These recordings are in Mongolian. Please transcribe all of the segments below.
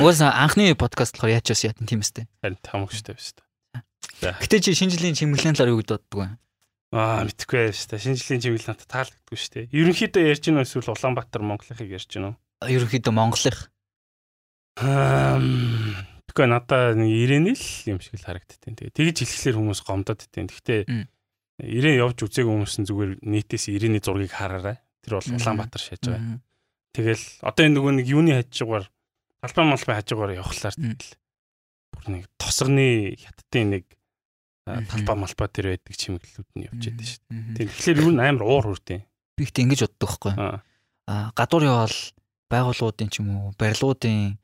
Угаасаа анхны подкаст болохоор яачаас яатан тийм үстэй. Харин тамагчтай биш та. Гэтэ чи шинэ жилийн чимэглэлийн талаар юу боддог вэ? Аа мэдхгүй байж та. Шинэ жилийн чиглэл надад таалагддаг шүү дээ. Ерөнхийдөө ярьж гинөө эсвэл Улаанбаатар Монголынхыг ярьж гинөө. Ерөнхийдөө Монголынх. Аа Тэгэхгүй надаа нэг ирэний л юм шиг л харагдтiin. Тэгээ тэгж хэлэхлээр хүмүүс гомдоод тиин. Гэхдээ ирээн явж үзээгүй хүмүүс нь зүгээр нийтээс ирэний зургийг хараарай. Тэр бол Улаанбаатар шааж байгаа. Тэгэл одоо энэ нөгөө нэг юуны хажуугаар талбай малбай хажуугаар явхлаар тэгэл бүр нэг тосгоны хятадын нэг талбай малбай дээр байдаг чимэглэлүүд нь явж байдаг шүү дээ. Тэгэхээр юу н амар уур хүртэй. Би ихтэй ингэж боддог байхгүй. Аа гадуур явал байгууллагуудын ч юм уу барилгуудын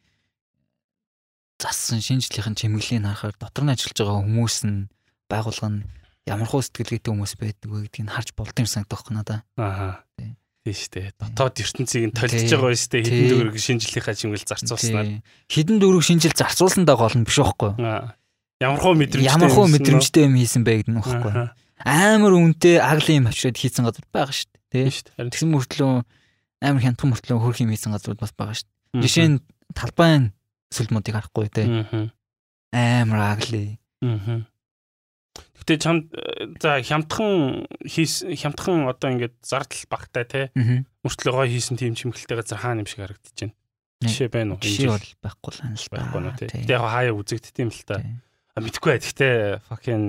зассан шинжлэхийн чимэглэлийг харахаар дотор нь ажиллаж байгаа хүмүүс нь байгуулга нь ямар хөө сэтгэлгээтэй хүмүүс байдаг вэ гэдгийг харж болдсон юм санагдах байна да. Аа. Тийм шүү дээ. Дотоод ертөнцийг нь толдож байгаа шүү дээ. Хідэн дөрөг шинжлэхийнхаа чимгэл зарцуулснаар. Хідэн дөрөг шинжил зарцуулсандаа гол нь биш байхгүй юу? Ямар хөө мэдрэмжтэй ямар хөө мэдрэмжтэй юм хийсэн бэ гэдэг нь байхгүй юу? Амар үнэтэй аглын юм авчирад хийсэн газар байгаа шүү дээ. Тийм. Тэгсэн мөртлөө амар хянтхан мөртлөө хөрх юм хийсэн газрууд бас байгаа шүү дээ. Жишээ нь талбайн сүлмүүдийг харахгүй тийм. Амар агли. Аа Гэтэ чамд за хямдхан хямдхан одоо ингээд зардал багтай те мөртлөө гой хийсэн тийм чимгэлтэй газар хаана юм шиг харагдаж байна. Жишээ байна уу? Жишээ бол байхгүй л анал та. Байхгүй нөө те. Гэтэ яг хаяа үзэгдт юм л та. А мэдгүй бай. Гэтэ fucking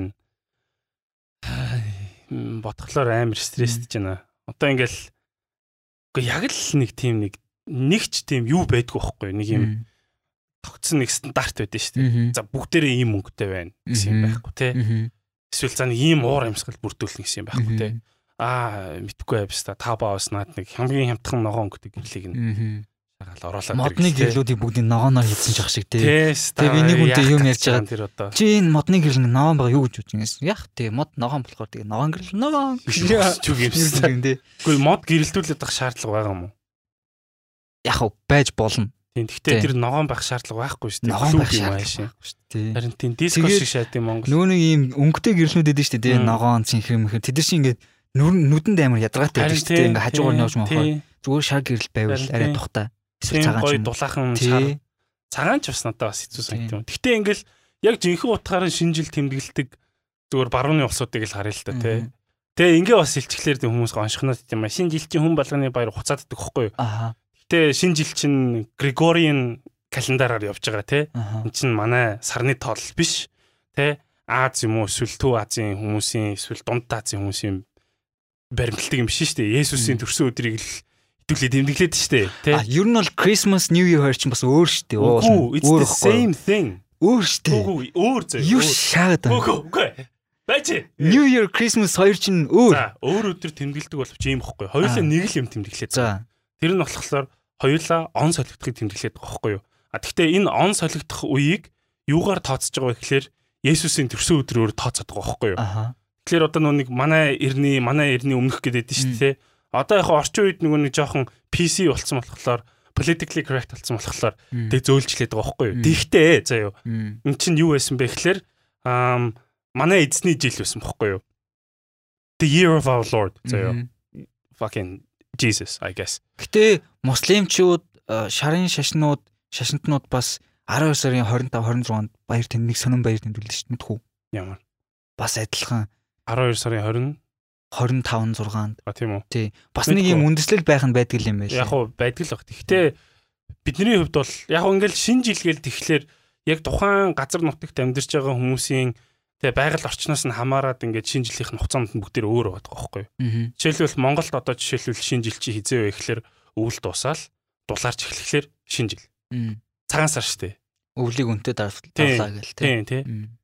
бодглоор амар стрессдэж байна. Одоо ингээл үгүй яг л нэг тийм нэг нэгч тийм юу байдгүй байхгүй нэг юм тогтсон нэг стандарт байдэн шүү дээ. За бүгдээрээ ийм мөнгөтэй байна гэсэн юм байхгүй те эсвэл за нэг ийм уур амьсгал бүрдүүлнэ гэсэн юм байхгүй те. Аа мэдхгүй байвс та та баавс наад нэг хамгийн хямдхан ногоон өнгөтэй гэрлийг нь шагаал оруулаад модны гэрлүүдийг бүгдийг ногооноор хийсэн ч ах шиг те. Тэгээ би нэг үнтэй юм ярьж байгаа тэр одоо. Чи энэ модны гэрэл ногоон байгаа юу гэж бодож ингэсэн. Яг те мод ногоон болохоор тэгээ ногоон гэрэл ногоон чүг юмсан те. Гэхдээ мод гэрэлтүүлээд байх шаардлага байгаа юм уу? Яг байж болно. Тийм. Гэхдээ тэр ногоон байх шаардлага байхгүй шүү дээ. Ногоон байх шаардлага байхгүй шүү дээ. Харин тийм диско шиг шат юм Монгол. Нэг ийм өнгөтэй гэрлнүүд эдэн шүү дээ. Ногоон цэнхэр мөхөр. Тэд нар чинь ингээд нүдэнд амар ядаргаатай байдаг шүү дээ. Ингээд хажуугаар нь явж махаа. Зүгээр шаг гэрэл байвал арай тухтай. Эсвэл цагаан ч дулаахан шар. Цагаан ч бас надад бас хэцүү санагдав. Гэхдээ ингээл яг жинхэнэ утгаараа шинжил тэмдэглэдэг зүгээр барууны улсуудыг л харъя л та тий. Тэгээ ингээ бас илчглэр хүмүүс гоншихнод юм а. Шинэ жилчийн хүн болгоны баяр хуцааддаг хөхгүй юу? Гэтэ шинэ жил чинь Григориан календараар явж байгаа тий. Энд чинь манай сарны тоол биш тий. Аз юм уу эсвэл Төв Азийн хүмүүсийн эсвэл Дунд Азийн хүмүүсийн баримтлагдаг юм шүү дээ. Есүсийн төрсөн өдрийг л хэдүүлээ тэмдэглээд дээ. Тий. А ер нь бол Christmas New Year чинь бас өөр дээ. Өөр same thing. Өөр. Үгүй өөр зөө. Юу шаад. Үгүй үгүй. Бач. New Year Christmas хоёр чинь өөр. За өөр өдөр тэмдэглэдэг боловч ийм ихгүй. Хоёулаа нэг л юм тэмдэглээд. За. Тэр нь болохоор хоёулаа он солигдохыг тэмдэглээд байгаа байхгүй юу? А тэгвэл энэ он солигдох үеийг юугаар тооцож байгаа вэ гэхээр Есүсийн төрсөн өдрөөр тооцоод байгаа байхгүй юу? Тэгэхээр одоо нэг манай эртний манай эртний өмнөх гэдэг шүү дээ. Одоо яг орчин үед нөгөө нэг жоохон PC болцсон болохоор politically correct болсон болохоор тэг зөөлжлээд байгаа байхгүй юу? Тэгтээ заа юу. Эн чинь юу байсан бэ гэхээр манай эзний жил байсан байхгүй юу? The year of our Lord заа юу. Fucking Jesus I guess. Гэтэ муслимчууд шарын шашнууд шашинтнууд бас 12 сарын 25 26-нд баяр тэмдэг сонин баяр тэмдэглэж шүү дээ мэдхүү. Ямар. Бас адилхан 12 сарын 20 25 6-нд. А тийм үү. Тий. Бас нэг юм үндэслэл байх нь байдаг юм байл. Яг уу байдаг л баг. Гэхдээ бидний хувьд бол яг ингээл шинэ жилгээл тэгэхээр яг тухайн газар нутагт амьдарч байгаа хүмүүсийн Тэгээ байгаль орчноос нь хамаарад ингээд шинэ жилийнх нь хугацаанд нь бүгдээр өөр байдаг байхгүй юу. Жишээлбэл Монголд одоо жишээлбэл шинэ жил чи хизээ вэ гэхээр өвөл дуусаал дулаарч эхлэхлээр шинэ жил. Цагаан сар штэ. Өвлийг үнтэй дарлаа гэл тий. Тий, тий.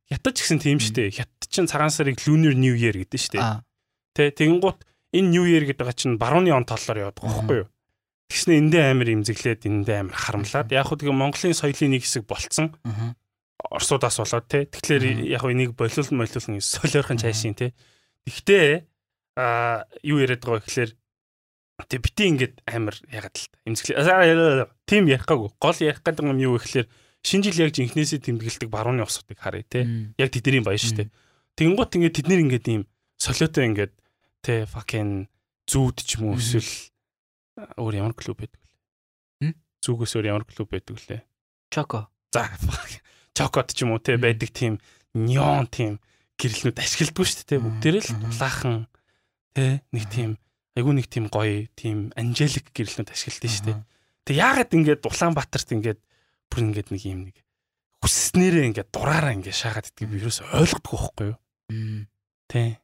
Хятад ч гэсэн тийм штэ. Хятад чинь цагаан сарыг Lunar New Year гэдэг штэ. Тэ тэгэнгუთ энэ New Year гэдэг чинь барууны он яваад байгаа байхгүй юу. Тэгснэ эндээ амар имзэглээд эндээ амар харамлаад яг хөө тэгээ Монголын соёлын нэг хэсэг болцсон. Орсуудаас болоод те. Тэгэхээр яг энийг болиул молиул солиорхон цайшин те. Тэгтээ а юу яриад байгаа гэхээр тэг бити ингээд амар ягаад л имзэглээ. Тим ярихгаагүй. Гол ярих гэдэг юм юу гэхээр шинэ жил яг жинхнээсээ тэмдэглэдэг барууны усуудыг харъя те. Яг тэдний баяр штэ. Тэгэнгუთ ингээд тэд нэр ингээд ийм солиотой ингээд те fucking зүүд ч юм уу эсвэл өөр ямар клуб байдаг вэ? Зүгээс өөр ямар клуб байдаг лээ? Choco. За чокод ч юм уу те байдаг тийм неон тийм гэрлнүүд ашигладгүй шүү дээ бүгдээрээ л дулаахан те нэг тийм айгүй нэг тийм гоё тийм анжелик гэрлнүүд ашигладаг шүү дээ. Тэг яагаад ингээд Улаанбаатарт ингээд бүр ингээд нэг юм нэг хүсснээрээ ингээд дураараа ингээд шаагаад иддэг би ерөөс ойлгохгүй байхгүй юу? Тэ.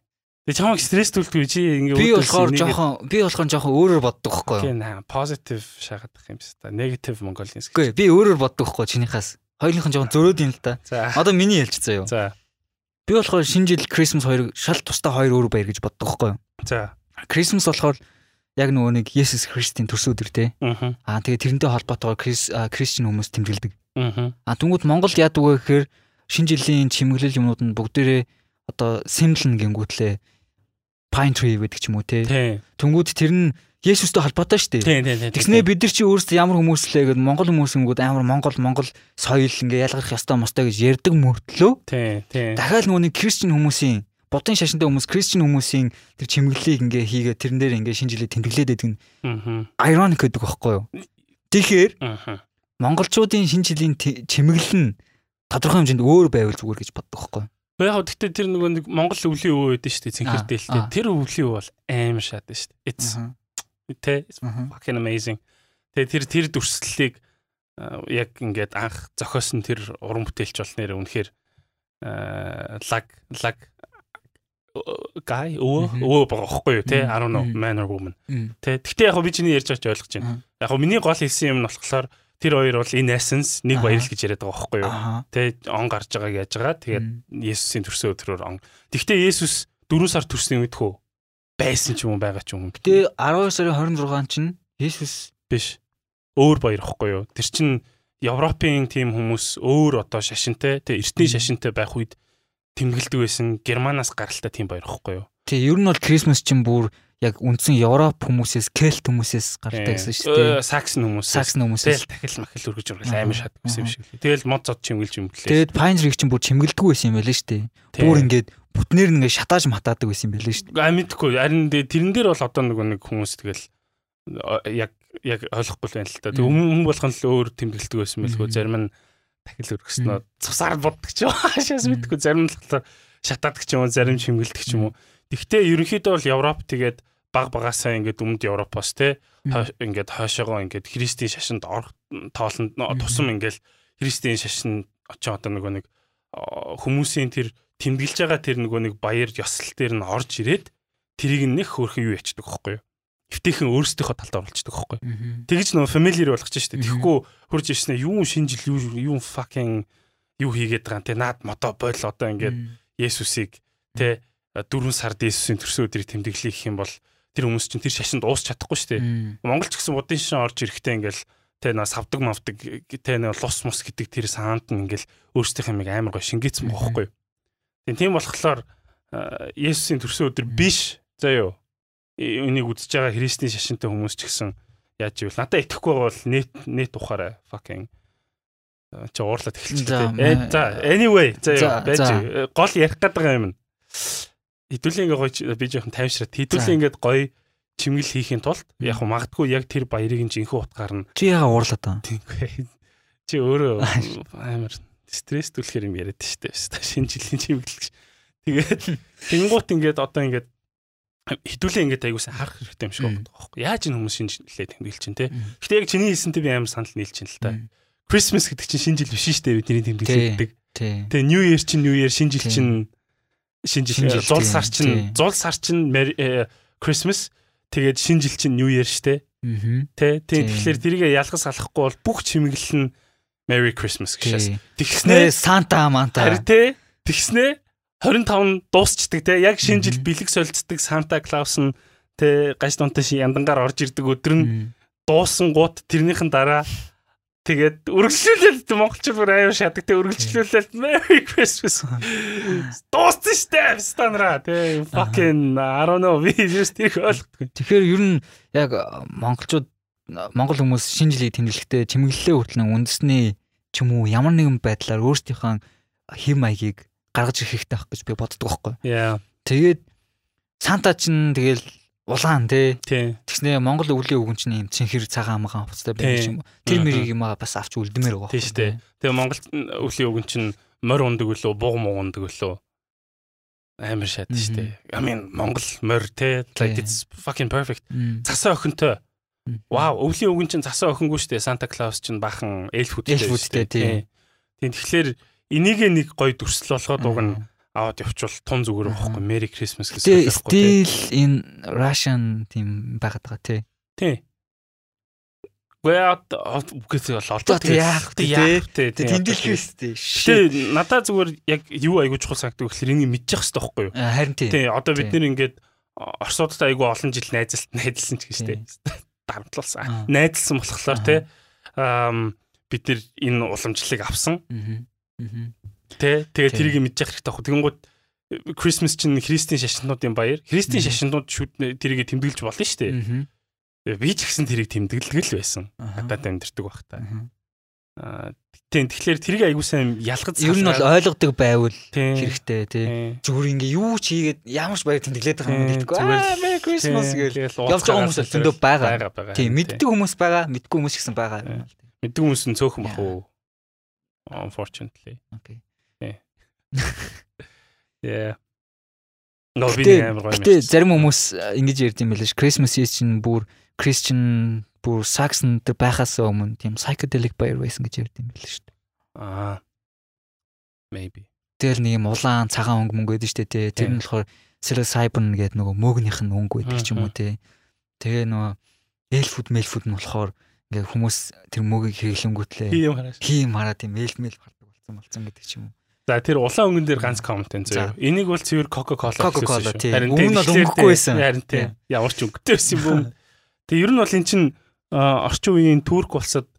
Тэг чамайг стресс түлдгүй чи ингээд би болохоор жоохон би болохоор жоохон өөрөөр боддог байхгүй юу? Тийм позитив шаагаад их юм шиг та. Негатив Монголын. Үгүй би өөрөөр боддог байхгүй чинийхаас. Хоёулынх нь жоохон зөрөөд юм л та. Одоо миний ялч заяа юу. За. Би болохоор шинэ жил Christmas хоёр шал тустай хоёр өөр баяр гэж боддог байхгүй юу? За. Christmas болохоор яг нөгөө нэг Есүс Христийн төрсөн өдөр те. Аа тэгээ тэрнтэй холбоотойгоор Кристиан хүмүүс тэмдэглэдэг. Аа түнгүүд Монголд яадаг вэ гэхээр шинэ жилийн чимэглэл юмнууд нь бүгдээрээ одоо симлэн гингүүтлээ pine tree гэдэг ч юм уу те. Түнгүүд тэр нь Есүстэй холбоотой шүү дээ. Тэгснээ бид нар чи өөрсдөө ямар хүмүүс лээ гэд Монгол хүмүүсэнгүүд амар Монгол Монгол соёл ингээ ялгарх ёстой мостой гэж ярьдаг мөртлөө. Тий, тий. Дахиад нөгөө Кристиан хүмүүсийн будын шашинтай хүмүүс Кристиан хүмүүсийн тэр чимэглэлийг ингээ хийгээ тэрэн дээр ингээ шинэ жилээ тэмдэглээд байдаг нь. Аа. Iroниc гэдэг байхгүй юу? Тэгэхээр монголчуудын шинэ жилийн чимэглэл нь тодорхой хэмжээнд өөр байвал зүгээр гэж боддог байхгүй юу? Яг гэхдээ тэр нөгөө нэг Монгол өвлийн өвөө байдаг шүү дээ дээ. Тэр өвлийн өвөө бол аим шатаа шүү дээ. It's тэ fucking amazing. Тэгээ тэр тэр дүрслэлийг яг ингээд анх зохиосон тэр уран бүтээлч бол нэр үнэхээр лаг лаг guy өө өө байгаа байхгүй юу те 10 man or woman. Те гэхдээ яг би чиний ярьж байгаач ойлгож байна. Яг миний гол хэлсэн юм нь болохоор тэр хоёр бол in essence нэг баяр л гэж яриад байгаа байхгүй юу? Те он гарч байгааг яаж байгаа? Тэгээд Есүсийн төрсөн өдрөөр он. Тэгвэл Есүс 4 сар төрсөн үед хөө байсан ч юм уу байгаа ч юм гэтээ 12 сарын 26 чинь Есүс биш өөр баяр ихгүй юу тэр чин Европын тим хүмүүс өөр одоо шашинтай те эртний шашинтай байх үед тэмдэглэдэг байсан Германаас гаралтай тийм баяр ихгүй юу. Тий, ер нь бол Крисмас чинь бүр яг үндсэн Европ хүмүүсээс, Кельт хүмүүсээс гаралтай гэсэн шүү дээ. Саксон хүмүүс. Саксон хүмүүсээс дахил махил өргөж ургал амар шат гэсэн юм шиг. Тэгэл мод зод чимгэлж юм блээ. Тэгэд Pine-ыг чинь бүр чимгэлдэггүй байсан юм байлээ шүү дээ. Бүр ингээд бүтнээр нэгэ шатааж матаадаг байсан юм байлээ шүү дээ. А мэдгүй. Харин тэрэн дээр бол одоо нэг нэг хүмүүс тэгэл яг яг ойлгохгүй байна л та. Тэг өмнө болгон л өөр тэмдэглэдэг байсан байлгүй. Зарим нь дахил өргөснөө цусаар буддаг ч юм аашаас мэдгүй зарим нь болохоор шатаадаг ч юм уу зарим шимгэлдэг ч юм уу. Тэгвэл ерөнхийдөө бол Европ тэгээд баг багасаа ингээд өмнөд Европоос те ингээд хойшоогоо ингээд христийн шашинд орох тоолонд тусам ингээд христийн шашин очоо одоо нөгөө нэг хүмүүсийн тэр тэмдэглэж байгаа тэр нөгөө нэг баяр ёслол дээр нь орж ирээд тэрийг нэг хөөрхөн юу ячдаг байхгүй юу? эвтэйхэн өөрсдийнхөө талд оруулцдаг байхгүй. Тэгэж нөө familiar болгож штэ. Тэгэхгүй хурж ирснэ юу шинжил юу юу fucking юу хийгээд байгаа юм те наад мото бойл одоо ингээд Есүсийг те дөрвөн сард Есүсийн төрсөн өдрийг тэмдэглэе гэх юм бол тэр хүмүүс чинь тэр шашинд уусч чадахгүй штэ. Монголч гэсэн будын шин орж ирэхдээ ингээл тэ на савдаг мавдаг тэ на лус мус гэдэг тэр саанд нь ингээл өөрсдийнх юм амар гоо шингээцсэн байхгүй. Тийм болохоор Есүсийн төрсөн өдөр биш. Заяо энийг үзэж байгаа христийн шашинтай хүмүүс ч гэсэн яаж ивэл надад итгэхгүй бол нэт нэт ухаарай. Fucking чи уурлаад эхэлчихлээ. Э за anyway за байж гол ярих байгаа юм. Хэдүүлээ ингээ гоё би жоохон тайвшраад хэдүүлээ ингээд гоё чимгэл хийхин тулд яг магадгүй яг тэр баярыг нь жинхэнэ утгаар нь чи яга уурлаад байгаа. Чи өөрөө амар стресс түлхээр юм яриад штэ. Шинэ жилийн чимгэл. Тэгээд тэнгуут ингээд одоо ингээд хідүүлээ ингээд аягуулсан харах хэрэгтэй юм шиг байна байхгүй яаж энэ хүмүүс шинэ жилээ тэмдэглэж чинь те гэтээ яг чиний хэлсэнтэй би амар санал нийлж чинь л та. Christmas гэдэг чинь шинэ жил биш шүү дээ бидний тэмдэглэдэг тэгээ New Year чинь New Year шинэ жил чинь шинэ жил зул сар чинь зул сар чинь Christmas. Тэгээд шинэ жил чинь New Year шүү дээ тэ тийм тэгэхээр тэрийг ялгаж салахгүй бол бүх чимэглэл нь Merry Christmas гэшээс тэгснээ Санта Манта. Харин тэ тэгснээ 25 дуусчдаг те. Яг шинэ жил бэлэг солилцдаг Санта Клаус нь те гаж дунтай ши яндангаар орж ирдэг өдөр нь дуусан гут тэрнийхэн дараа тэгээд үргэлжлүүлэл монголчууд бүр аюу шадаг те үргэлжлүүлэл Merry Christmas. Дууссан штэ станра те. Fucking I don't know би just их ойлгохгүй. Тэгэхээр ер нь яг монголчууд монгол хүмүүс шинэ жилийг тэмдэглэхдээ чимэглэлээ хүртэл үндэсний ч юм уу ямар нэгэн байдлаар өөрсдийнхөө хэм маягийг гаргаж ирэх хэрэгтэй байх гэж би боддог байхгүй. Тэгээд Санта ч тэгэл улаан тий. Тэгснэ Монгол өвлийн өвгөн чинь юм цэнхэр цагаан амгаан хувцастай байх юм. Тэр мэрийг юм бас авч үлдмээр байгаа. Тийм шүү дээ. Тэгээ Монгол өвлийн өвгөн чинь морь ундаг үлөө, буг муу ундаг үлөө. Амар шат дээ. I mean Монгол морь тий. Like it's fucking perfect. Цасаа охинтой. Вау, өвлийн өвгөн чинь цасаа охингүй шүү дээ. Санта Клаус чинь бахан эльф хүттэй шүү дээ. Тийм. Тэгэхээр энийг нэг гоё дүрсэл болгоод уг нь аваад явчвал тун зүгээр байхгүй Merry Christmas гэсэн үг байхгүй. Still in Russian тийм байгаад байгаа тий. Тий. Гүйд үгээс бол олдоо яах вэ тий. Тэмдэглэхээс тий. Тий надаа зүгээр яг юу айгуу чухал санагдав гэхэлэр энийг мэдчих хэрэгтэй байхгүй юу? Харин тий. Тий одоо бид нэр ингээд Оросуудтай айгуу олон жил найзалт найдалсан ч гэж тий. Дарамтлалсан. Найдалсан болохоор. Аа бид нэр энэ уламжлалыг авсан. Тэ тэгээ тэрийг мэдчих хэрэгтэй байхгүй. Тэгэнгүүт Christmas чинь христийн шашнуудын баяр. Христийн шашнууд тэрийг тэмдэглэж болно шүү дээ. Би ч гэсэн тэрийг тэмдэглэдэг л байсан. Хатаад амьдэрдэг байх та. Тийм тэгэхээр тэрийг айгуу сайн ялгаж ер нь бол ойлгодог байвал хэрэгтэй тий. Зүгээр ингээ юу ч хийгээд ямар ч баяр тэмдэглээд байгаа юм гэдэггүй. Аа Merry Christmas гэж явж байгаа хүмүүс зөндөө байгаа. Тийм мэддэг хүмүүс байгаа, мэдгүй хүмүүс ч гэсэн байгаа. Мэддэг хүмүүс нь цөөхөн бах уу? Unfortunately. Okay. Yeah. Но би амар гоё юм. Гэтэ зарим хүмүүс ингэж ярьд юм байлаа ш. Christmas чинь бүр Christian бүр Saxon дээр байхаас өмнө тийм psychedelic баяр байсан гэж ярьд юм байлаа ш. Аа. Maybe. Тэгэл нэг юм улаан цагаан өнгө мөнгө байдаг штэ тий. Тэр нь болохоор psilocybin гэдэг нөгөө мөөгнийх нь өнгө байдаг ч юм уу тий. Тэгээ нөгөө эльфуд мэлфуд нь болохоор ингээ хүмүүс тэр мөгийг хэрэглэнгүүтлээ хийм хараад тийм эльф мэл гардаг болсон болсон гэдэг ч юм уу. За тэр улаан өнгөн дээр ганц коммент зөө. Энийг бол цэвэр Coca-Cola Coca-Cola тийм. Өмнө нь өнгөхгүй байсан. Харин тийм. Ямар ч өнгөтэй байсан юм бүү. Тэгээ ер нь бол эн чин орчин үеийн Турк улсад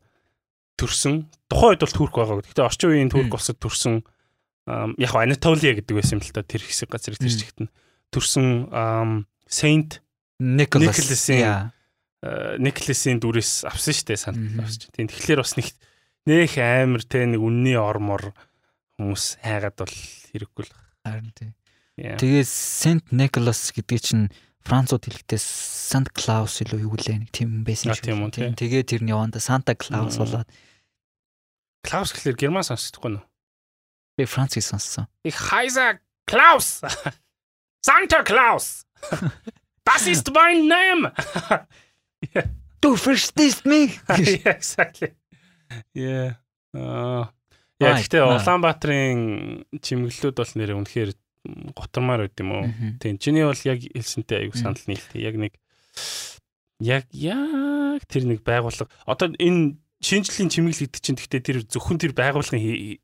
төрсөн. Тухайн үед бол Турк байгаа. Гэхдээ орчин үеийн Турк улсад төрсөн яг Анатолия гэдэг байсан юм л та тэр хэсэг газар тэр чигт нь төрсөн Saint Nicholas-ийн Nicholas-ийн дүрээс авсан штэ санал авсан. Тийм тэгэхээр бас нэг нөх амар те нэг үнний ормор хүмүүс хайгаад бол хэрэггүй л. Харин тий. Тэгээ Saint Nicholas гэдэг чинь Францууд хэлэхдээ Сант Клаус илүү юу гэлээ нэг тийм байсан шүү. Тэгээ тэр нь яванда Санта Клаус болоод Клаус гэхэлэр герман сонсдоггүй нөө. Би Францыг сонссон. Ich heiße Klaus. Santa Claus. Das ist mein name. Du verstehst mich. yeah, exactly. Yeah. Uh, Яа гэхдээ Улаанбаатарын чимэглэлүүд бол нэрээ үнэхээр готормаар байд юм уу. Тийм. Чиний бол яг хэлсэнтэй аягүй санал нийлтээ. Яг нэг яг яг тэр нэг байгууллага одоо энэ шинжлэлийн чимэглэл гэдэг чинь гэхдээ тэр зөвхөн тэр байгууллагын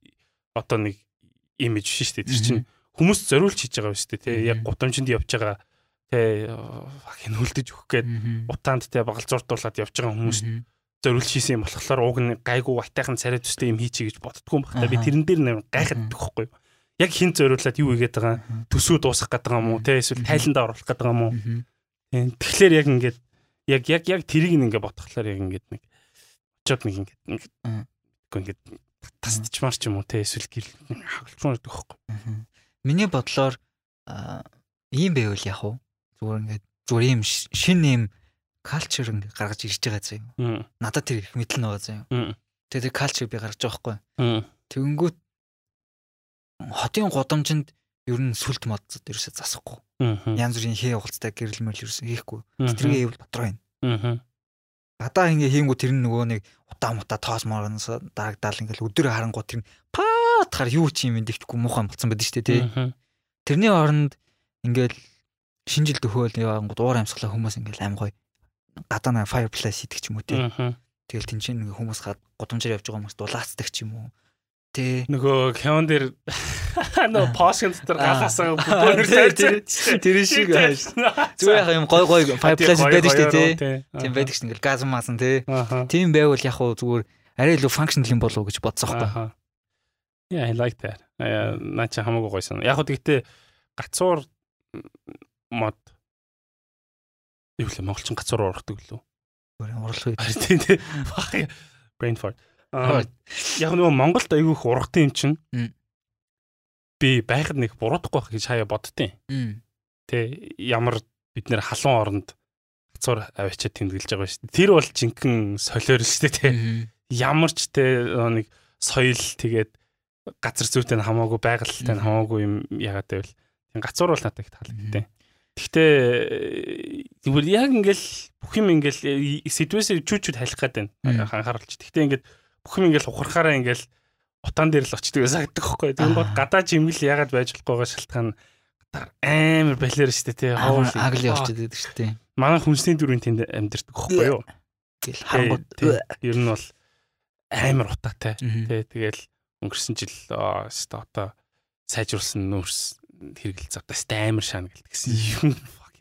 одоо нэг имиж шүү дээ. Тэр чинь хүмүүс зориулж хийж байгаа шүү дээ. Тэ яг гудамжинд явж байгаа тэ хин хөлдөж өгөх гээд утаанд тэ багалзууртуулаад явж байгаа хүмүүс зориулж хийсэн юм болохоор уг нь гайгүй ватайхан царай төстэй юм хийчихье гэж боддгоо юм байна. Би тэрэн дээр нэр гайхаад байхгүй юу? Яг хин зориулаад юу игээд байгаа төсөө дуусгах гэдэг юм уу? Тэ эсвэл тайландаа оруулах гэдэг юм уу? Тэгэхээр яг ингээд яг яг яг тэрийг ингээд бодхолоор яг ингээд нэг очоод нэг ингээд ингээд ингээд тасдчмаар ч юм уу? Тэ эсвэл гэр хагалцмаар гэдэг байхгүй? Миний бодлоор ийм байвал яг уу зүгээр ингээд зүгээр ийм шин ийм culture ингээ гаргаж ирж байгаа заяа. Надад тэр их мэдлэн байгаа заяа. Тэгээ тэр culture би гаргаж байгаа байхгүй. Тэгэнгүүт хотын годамжинд ер нь сүлд модцод ерөөсө засахгүй. Янз бүрийн хээ явуулцтай гэрэл мөрл ерөөсө хийхгүй. Тэргээ ивэл дотроо юм. Гадаа ингээ хийнгүү тэр нөгөө нэг утаа мутаа тоос моороноос дарагдаал ингээл өдөр харангуй тэр паатахаар юу ч юм дэвтэхгүй муухай болцсон байдаг шүү дээ тий. Тэрний оронд ингээл шинжил дөхөөл явангууд уур амьсгалаа хүмүүс ингээл аим гоё гадаа нэг fireplace хийдэг ч юм уу тий. Тэгэл тэнцэн хүмүүс гудамжаар явж байгаа хүмүүс дулаацдаг ч юм уу. Тэ. Нөгөө кеон дээр нөө пошин дотор галаасаа бүр тэр шиг хайш. Зүгээр яг юм гой гой fireplace байдаг шүү дээ тий. Тийм байдаг шүү ингээл газ маасан тий. Тийм байвал яг хуу зүгээр арай илүү functional юм болов уу гэж бодсон байхгүй. Yeah, I like that. Наач хамаагүй гойсон. Яг хөө тэгтээ гацуур мод Юу лээ монголчин гацуур ургадаг лөө. Үү. Тийм тийм. Brain fart. Яг нөгөө Монголд айгүйх ургатын юм чинь. Би байхад нэг буруудахгүй байх гэж хаяа боддtiin. Тэ ямар бид нэр халуун оронд гацуур аваачаад тэмдэглэж байгаа шүү дээ. Тэр бол жинхэнэ солиор шүү дээ тий. Ямар ч те нэг соёл тэгээд газар зүйтэй хамаагүй байгальтай хамаагүй юм ягаад гэвэл тийм гацуур бол надад их таалагдтыг. Гэхдээ зүгээр яг ингээл бүх юм ингээл ситуацийг чүүчүүд халих гээд байна анхааруулж. Гэхдээ ингээд бүх юм ингээл ухрахаараа ингээл утаан дээр л очдөг санагддаг байхгүй. Тэгээд гол гадаа жимгэл ягаад байж болохгүйгээ шалтгаан амар балер штэ тий. Хоол агли очдөг штэ. Манай хүнсний дүрийн тэнд амьдэрдэг байхгүй юу? Тэгэл хангууд ер нь бол амар утаатай. Тий тэгэл өнгөрсөн жил оо одоо сайжруулсан нөөс хэрэгэлцээ одоо амар шаана гэлтгсэн юм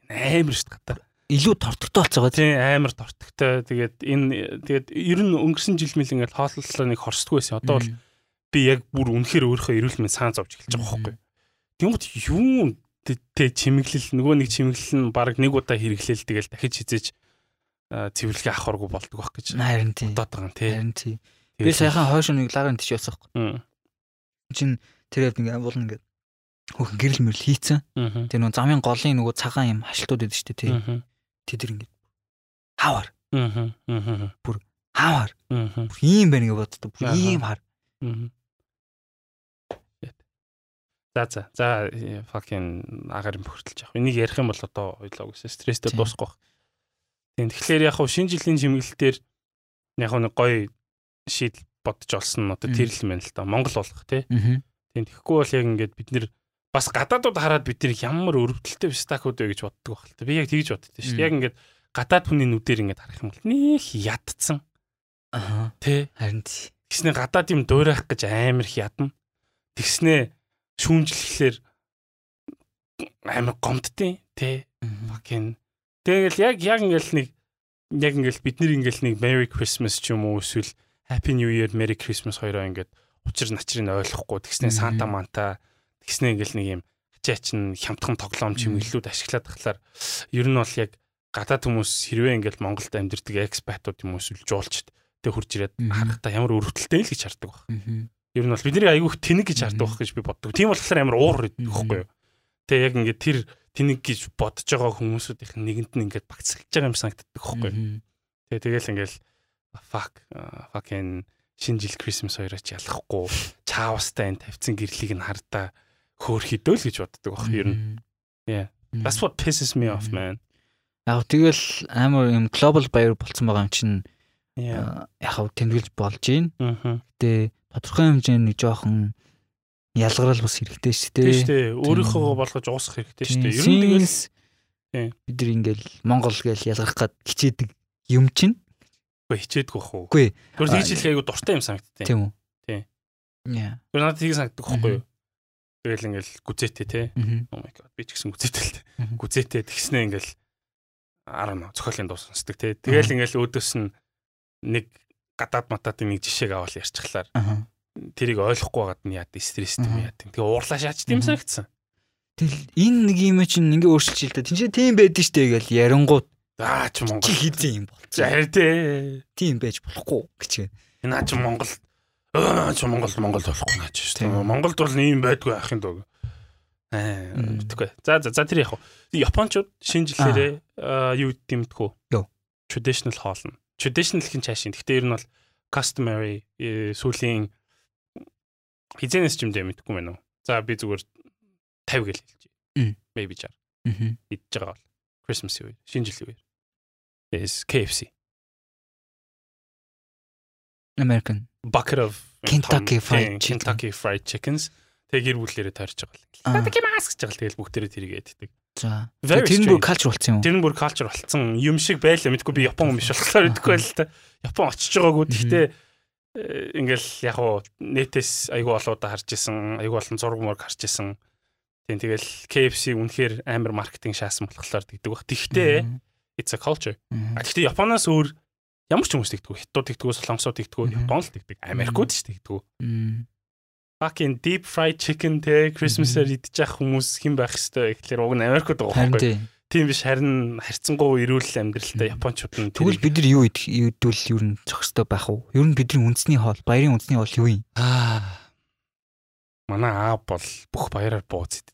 амар шүү дээ илүү тортогтой болцоогоо тий амар тортогтой. Тэгээд энэ тэгээд ер нь өнгөрсөн жил мэл ингээд хооллолоо нэг хорсдгүй байсан. Одоо бол би яг бүр үнэхээр өөрийнхөө эрүүл мэнд саан зовж эхэлж байгаа байхгүй. Тэгмэд юу тэ чимэглэл нөгөө нэг чимэглэл нь баг нэг удаа хэрэглээл тэгэл дахиж хизээж цэвэрлэгээ авахаргүй болдог байх гэж харин тий бодоод байгаа юм тий харин тий би саяхан хойш нэг лагын тийш ясахгүй чин тэгээд нэг амбул ингээд хөхөн гэрэл мөрл хийцэн. Тэр нөө замын голын нөгөө цагаан юм хашлтууд байдаг шүү дээ тий. Тэд тэр ингэ хавар. Бүр хавар. Бүр ийм байна гэж боддог. Бүр ийм хар. За за за fucking агаар бөхөртөлж яах. Энийг ярих юм бол одоо ойлоо гэсэн стресстэй дуусахгүй байх. Тийм тэгэхээр яг хав шинэ жилийн чимэглэлтээр яг нэг гоё шийдэл бодож олсон нь одоо тэр л мэн л та Монгол болох тий. Тийм тэгэхгүй бол яг ингээд бид нэр бас гадаадууд хараад бид нэр ямар өрөвдөлттэй стакууд вэ гэж боддог байх л та. Би яг тэгж боддоо шүү дээ. Яг ингээд гадаад хүний нүдээр ингээд харах юм бол нөх ядцсан. Аа. Тэ. Харин тэгснэ гадаад юм дуурайх гэж амар их ядна. Тэгснэ шүүмжлэхлээр амар гомдтیں۔ Тэ. Fucking. Тэгэл яг яг ингээл нэг яг ингээл бид нэр ингээл нэг Merry Christmas ч юм уу эсвэл Happy New Year Merry Christmas хоёроо ингээд учир начрыг ойлгохгүй тэгснэ Санта Манта Тэгснэ ингээл нэг юм хачаач нь хямдхан тоглоом чимэглэлүүд ашиглаад тахлаар ер нь бол яг гадаад хүмүүс хэрвээ ингээл Монголд амьдэрдэг экспатууд юм уу жуулчд тэг хурж ирээд харахтаа ямар өрөвдөлтэй л гэж хардаг баг. Ер нь бол бидний айгүйх тэнэг гэж хардаг байх гэж би боддог. Тийм болохоор амар уур идэхгүй юу. Тэг яг ингээд тэр тэнэг гэж бодож байгаа хүмүүсүүдийн нэгэнд нь ингээд багцлж байгаа юм санагддаг байхгүй юу. Тэг тэгэл ингээл fuck fucking шинэ жил Christmas хоёроо ч ялахгүй чаавастай энэ тавьсан гэрлийг нь хардаа хөөрхөдөө л гэж боддог баг ер нь. Yeah. That's what pisses me off man. Яг тэгэл амар юм global баяр болцсон байгаа юм чинь яг тэмдэглэж болж байна. Гэтэ тодорхой хэмжээний нэг жоохон ялгарл бас хэрэгтэй шүү дээ. Тийм шүү дээ. Өөрийнхөө болгож уусах хэрэгтэй шүү дээ. Ер нь тэгэл бид нар ингээл Монгол гээл ялгарх гад хичээдэг юм чинь. Үгүй хичээдэг бах уу? Үгүй. Гүр тэгж хэлэх айгу дуртай юм санагдтыг. Тийм үү? Тийм. Яа. Гүр надад тийг санагддаг байхгүй юу? Тэгэл ингээл гүзээтэй те. Oh my god. Би ч гэсэн гүзээтэй л те. Гүзээтэй тэгснэ ингээл 10 зохиолын дуу сонсдог те. Тэгэл ингээл өөдөөс нь нэг гадаад мататын нэг жишээг аваад ярьчихлаар тэрийг ойлгохгүй байгаад нь яад стресстэй юм яад. Тэгээ уурлаа шаач тийм санагдсан. Тэгэл энэ нэг юм чинь ингээ өөрчилж л да. Тинчээ тийм байдэн штэ гэж ярингууд аа ч Монгол хийзэн юм бол. Зарь дээ. Тийм байж болохгүй гэж. Энэ аа ч Монгол Аа ч Монгол Монгол болохгүй наач шүү дээ. Монголд бол ийм байдгүй ахын дог. Аа мэдгүй. За за за тэр яг. Япончууд шинэ жилээрээ юу дэмтгүү? Юу. Traditional хоол нь. Traditional хин цаашин. Гэхдээ ер нь бол customary э, сүүлийн хизэнэс ч юм дээ мэдгүй мэн үү. За би зүгээр 50 гэл хэлж. Maybe 60. Аа. Идж байгаа бол Christmas үе, шинэ жилийн үе. Is KFC. American bucket of Kentucky fried chicken. Kentucky fried chickens. Тэгээ гэр бүлээрээ тойрч байгаа л. Kentucky mas гэж байгаа л тэгэл бүгдээрээ тэрийг яддаг. За. Тэр нь бүр калчер болцсон юм уу? Тэр нь бүр калчер болцсон. Юм шиг байлаа мэдгүй би Япон хүн биш болохоор мэдгүй байл та. Япон очиж байгаагүй. Гэхдээ ингээл яг уу нэтээс айгүй олоодаа харж исэн, айгүй олон зураг мөрөг харж исэн. Тийм тэгэл KFC үнэхээр амар маркетинг шаасан болохоор тэгдэг баг. Тэгтээ it's a culture. Тэгтээ Японоос өөр Ямар ч хүмүүс тэгдэггүй. Хятад тэгдэггүй, солонгосууд тэгдэггүй, Японд л тэгдэг. Америкууд ч тэгдэггүй. Fucking deep fried chicken те Christmas-аар идчих хүмүүс хэн байх хэвээр гэхэлэр уг нь Америкууд байгаа байхгүй. Тийм биш харин харьцангуй эрүүл амьдралтай японочууд нь Тэгвэл бид нар юу идвэл ер нь зохистой байх уу? Ер нь бидний үндэсний хоол, баярын үндэсний хоол юу юм? Аа. Манай аа бол бүх баяраар бууз иддэг.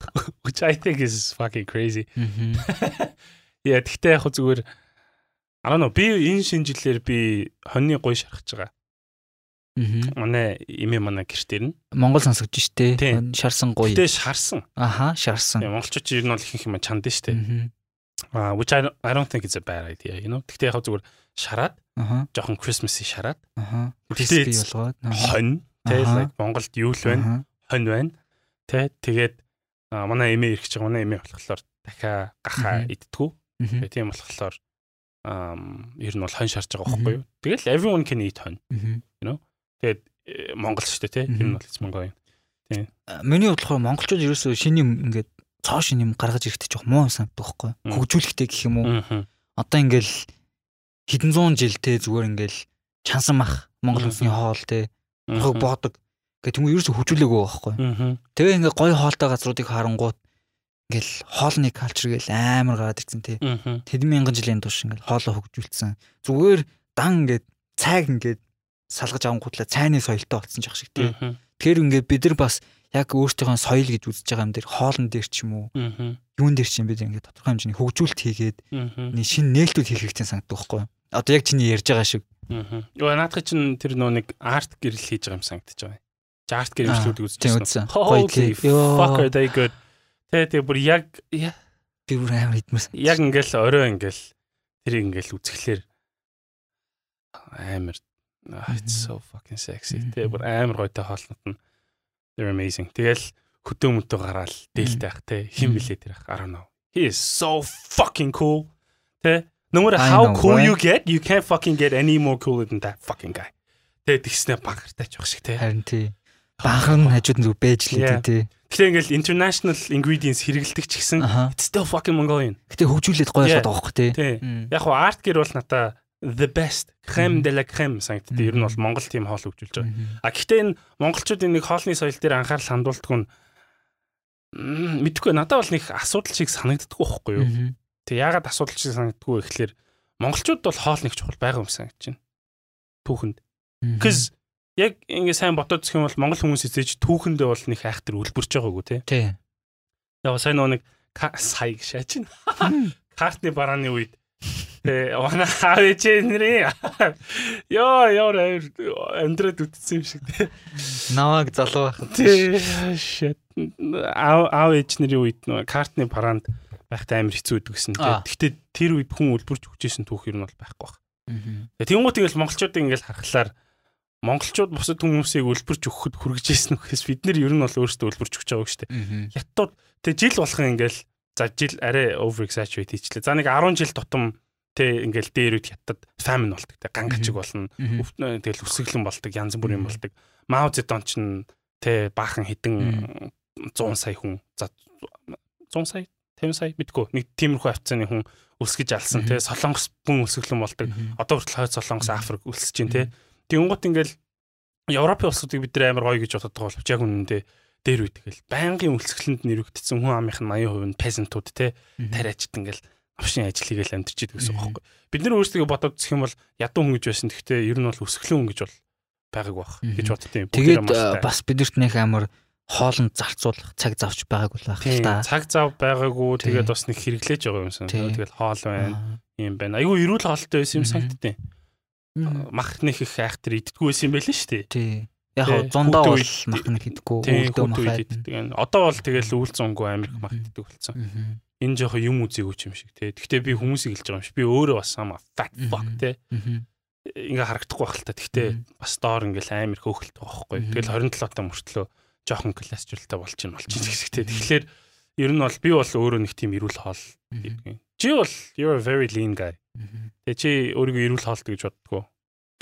Which I think is fucking crazy. Яа тэгтээ яг зүгээр араа нөө би энэ шинжилээр би хоньны гой шархаж байгаа. Аа. Манай имээ манай гэртэр нь Монгол сонсогч штэ. Шарсан гоё. Гэтэ шарсан. Аха, шарсан. Монголчууд ер нь бол ихэнх юм чанд штэ. Аа, which I, I don't think it's a bad idea, you know. Гэтэ яг зүгээр шараад, жоохон Christmas-ий шараад. Аха. Crispy болгоод. Хонь. Тэ like Монголд юу л байна? Хонь байна. Тэ тэгээд манай имээ ирэх чинь манай имээ болохоор дахиа гахаа идтгүү. Тийм болохоор ер нь бол хонь шарж байгаа байхгүй юу? Тэгэл everyone can eat хонь. You know? Тэгээд э, Монгол шүү дээ, тийм. Энэ бол Монгол юм. Тийм. Миний бодлохоор монголчууд ерөөсөө шинэ юм ингээд цоо шинэ юм гаргаж ирэхдээ жоох муу санагддаг байхгүй юу? Хөгжүүлэхтэй гэх юм уу? Одоо ингээл хэдэн зуун жилтэй зүгээр ингээл чансан мах монгол хүнсний хоол те хог боодог гэх юм ерөөсө хөгжүүлээгүй байхгүй. Тэгээ ингээ гоё хоолтой газруудыг харангуут ингээл хоолны калчер гээл амар гараад ирсэн те. Тэдэн мянган жилийн турш ингээл хоолоо хөгжүүлсэн. Зүгээр дан ингээд цайг ингээд салгаж авангуутлаа цайны соёлтой болсон жах шиг тий. Тэгэхээр ингээд бид нар бас яг өөртөөхөө соёл гэж үзэж байгаа юм дээр хоолн дээр ч юм уу юун дээр ч юм бид ингээд тодорхой хэмжээний хөгжүүлэлт хийгээд нэг шинэ нээлтүүд хийх хэрэгтэй санагддаг байхгүй юу? Одоо яг чиний ярьж байгаа шиг. Йоо наадах чинь тэр нөө нэг арт гэрэл хийж байгаа юм санагдаж байгаа. Арт гэр имжлүүд үзэж байсан. Гоё тий. Fuck are they good. Тэ тэг бүр яг би бүр амар идмэрсэн. Яг ингээл орой ингээл тэр ингээл үзэхлээр амар it's so fucking sexy. Тэгээ бүр амар гойтой хоолнот нь they're amazing. Тэгэл хөдөө мөдөө гараал дээлтэй ах те хим билээ тэр ах I don't know. He is so fucking cool. Тэ No matter how cool you get, you can't fucking get any more cooler than that fucking guy. Тэгээ тэгснэ багартай ч байх шиг те. Харин тий. Багар нь хажууд нь зүг бэж лээ тий. Гэтэ ингээл international ingredients хэрэгэлдэг ч гэсэн it's still fucking Mongolian. Гэтэ хөгжүүлээд гоё болоод байгаа хөх тий. Яг хуу арт гэр бол надаа the best crème de la crème санагддаг. Ер нь бол Монгол тийм хоол хөгжүүлж байгаа. А гэхдээ энэ монголчуудын нэг хоолны соёл дээр анхаарал хандуулдаг нь мэдхгүй надад бол нэг асуудал шиг санагддаггүй байхгүй юу? Тэг яагаад асуудал шиг санагддаггүй вэ гэхэлэр монголчууд бол хоол нэг чухал байгаа юм санагдаж байна. Түүхэнд. Cuz яг ингэ сайн бодоод зэх юм бол монгол хүмүүс эзэж түүхэндээ бол нэг айхтар үлбэрч байгаагүй тий. Тий. Яг сайн нэг сая шаач. Картны барааны үед Тэ она хавж нэрээ. Йоо ёо амьдраад үтсэн юм шиг тэ. Наваг залуу байх. Тэ shit. Аав аав ээж нэрийн үед нөө картны паранд байхдаа амар хэцүү байдаг гэсэн. Гэхдээ тэр үед хүн үлбэрч хүчээсэн түүх юм бол байхгүй баг. Тэнгуут ингээл монголчуудын ингээл харахаар монголчууд бусад хүмүүсийг үлбэрч өгөхөд хүргэжсэн үхээс бид нар ер нь бол өөрсдөө үлбэрч өгч байгаа шүү дээ. Хятад тэг жил болгон ингээл за жил арай over exaggerate хийчлээ. За нэг 10 жил тутам Тэ ингээл дээр үд хятад famine болдог. Тэ гангачиг болно. Тэгэл өсөглөн болдог, янз бүрийн болдог. Мао Цзэдун ч тэ баахан хідэн 100 сая хүн за 100 сая 50 сая мэдгүй нэг тиймэрхүү хавцааны хүн өсгөж алсан те солонгос бүн өсөглөн болдог одоо хүртэл хойд солонгос африк өсөж чинь те тэгэнгუთ ингээл европын улсуудыг бид нар амар гоё гэж боддог боловч яг үнэндээ дээр үйт тэгэл байнгын өлсгөлөнд нэрвэгдсэн хүн амынх нь 80% нь пезентууд те тариачд ингээл авшин ажил хийгээл амьдэрч идэг гэсэн байхгүй. Бид нар өөрсдөө бодоод зэх юм бол ядуу хүн гэж байсан. Гэхдээ ер нь бол өсгөлэн хүн гэж бол байгааг байх гэж боддtiin. Тэгээд бас бидэрт нэх амар хоолнд зарцуулах цаг завч байгаагүй л байх л та. Цаг зав байгаагүй тэгээд бас нэг хэрэглээж байгаа юмсан. Тэгээд хоол байна. Юм байна. Айгүй эрүүл хоолтой байсан юм санагдтыг. Мах нэг их айхтар иддггүй байсан юм байл нь шүү дээ. Тий. Яг зундаа бол мах нэг иддггүй өвдөө мах иддэг. Одоо бол тэгэл үйл зунгүй амирх мах иддэг болсон энэ жоохон юм үзээгүй юм шиг те. Гэхдээ би хүмүүсийг хэлж байгаа юм шиг. Би өөрөө бас сама fat fuck те. Ингээ харагдахгүй байх л та. Гэхдээ бас доор ингээл амар хөөхөлт байгаа байхгүй. Тэгэл 27 та мөртлөө жоохон классчлалтай болчихно болчихно шиг те. Тэгэхээр ер нь бол би бол өөрөө нэг тийм эрүүл хоол гэдэг. Чи бол you're a very lean guy. Тэгээ чи өөрийгөө эрүүл хоолт гэж боддгоо.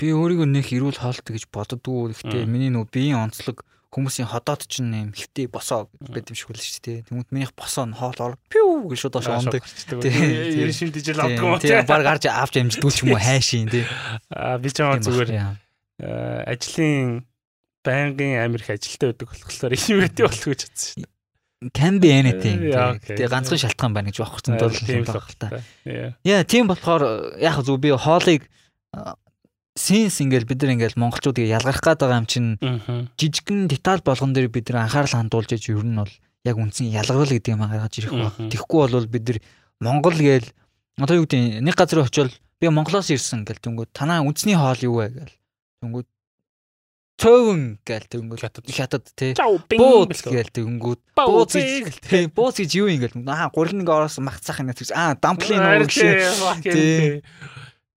Би өөрийгөө нэг эрүүл хоолт гэж боддгоо. Гэхдээ миний нөө биеийн онцлог хүмүүсийн ходоод ч нэм хөвтэй босоо гэдэг юм шиг байл шүү дээ. Тэмүүт минийх босоо нь хоол ор пиу гэж шууд доош ондог. Тэгээ шин дижил авдаг юм тий. Баг гарч авч амждгүй ч юм уу хайшин тий. Аа би ч аа зүгээр ажлын байнгын амирх ажилтаа байдаг болохоор юм гэдэг болох гэж бодсон шүү дээ. Can be anything. Тэгээ ганцхан шалтгаан байна гэж бохорсон юм байна л та. Яа, тийм болохоор яг зөв би хоолыг сенс ингээл бид нар ингээл монголчуудыг ялгарх гээд байгаа юм чинь жижигхэн деталь болгон дээр бид нар анхаарал хандуулж яж ер нь бол яг үндсэн ялгарл гэдэг юм гаргаж ирэх баг. Тэгэхгүй бол бид нар монгол гээл Одоо юу гэдэг нэг газар очивол би Монголоос ирсэн гэл тэнгүүд танаа үндэсний хоол юу вэ гэл тэнгүүд цөөвн гэл тэнгүүд хятад тий. Бууз гэл тэнгүүд бууз тий. Бууз гэж юу юм гэл аа гурил нэг ороос махцах юм гэж аа дамплин уу тий